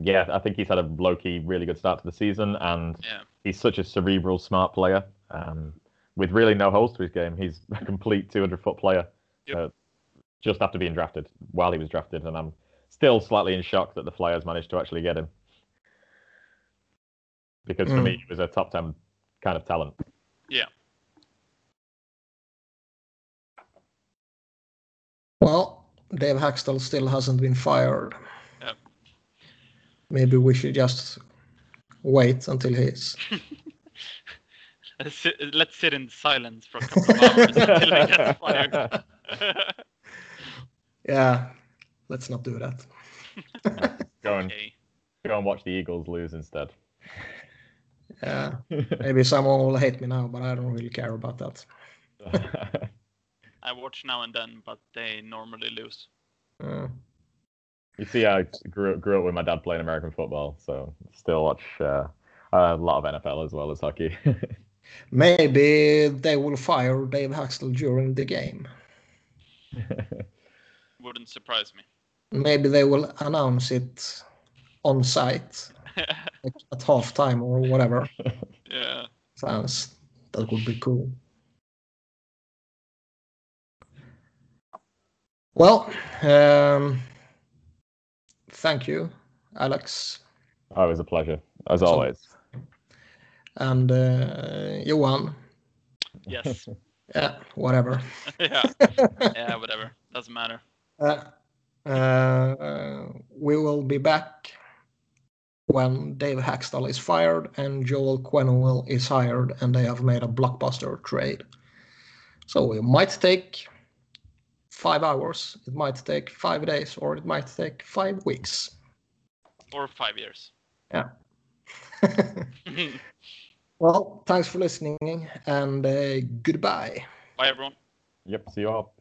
Yeah, I think he's had a low key, really good start to the season, and Yeah. he's such a cerebral, smart player. Um, with really no holes to his game, he's a complete 200 foot player. Yep. uh, just after being drafted, while he was drafted, and I'm still slightly in shock that the Flyers managed to actually get him. Because for Mm. me, he was a top 10 kind of talent. Yeah. Well, Dave Hakstol still hasn't been fired. Yep. Maybe we should just wait until he is. Let's sit, let's sit in silence for a couple of hours until he gets fired. Yeah, let's not do that. Go and okay. go and watch the Eagles lose instead. Yeah, maybe someone will hate me now, but I don't really care about that. I watch now and then, but they normally lose. Uh, You see, I grew up, grew up with my dad playing American football, so still watch uh, a lot of NFL as well as hockey. Maybe they will fire Dave Hakstol during the game. Wouldn't surprise me. Maybe they will announce it on site like at halftime or whatever. yeah. Sounds that would be cool. Well, um, thank you, Alex, oh, it was a pleasure, as So- always. And uh, Johan. Yes. Yeah, whatever. yeah. Yeah. Whatever. Doesn't matter. Uh, uh, we will be back when Dave Hakstol is fired and Joel Quenneville is hired, and they have made a blockbuster trade. So it might take five hours, it might take five days, or it might take five weeks. Or five years. Well, thanks for listening, and uh, goodbye. Bye, everyone. Yep, see you all.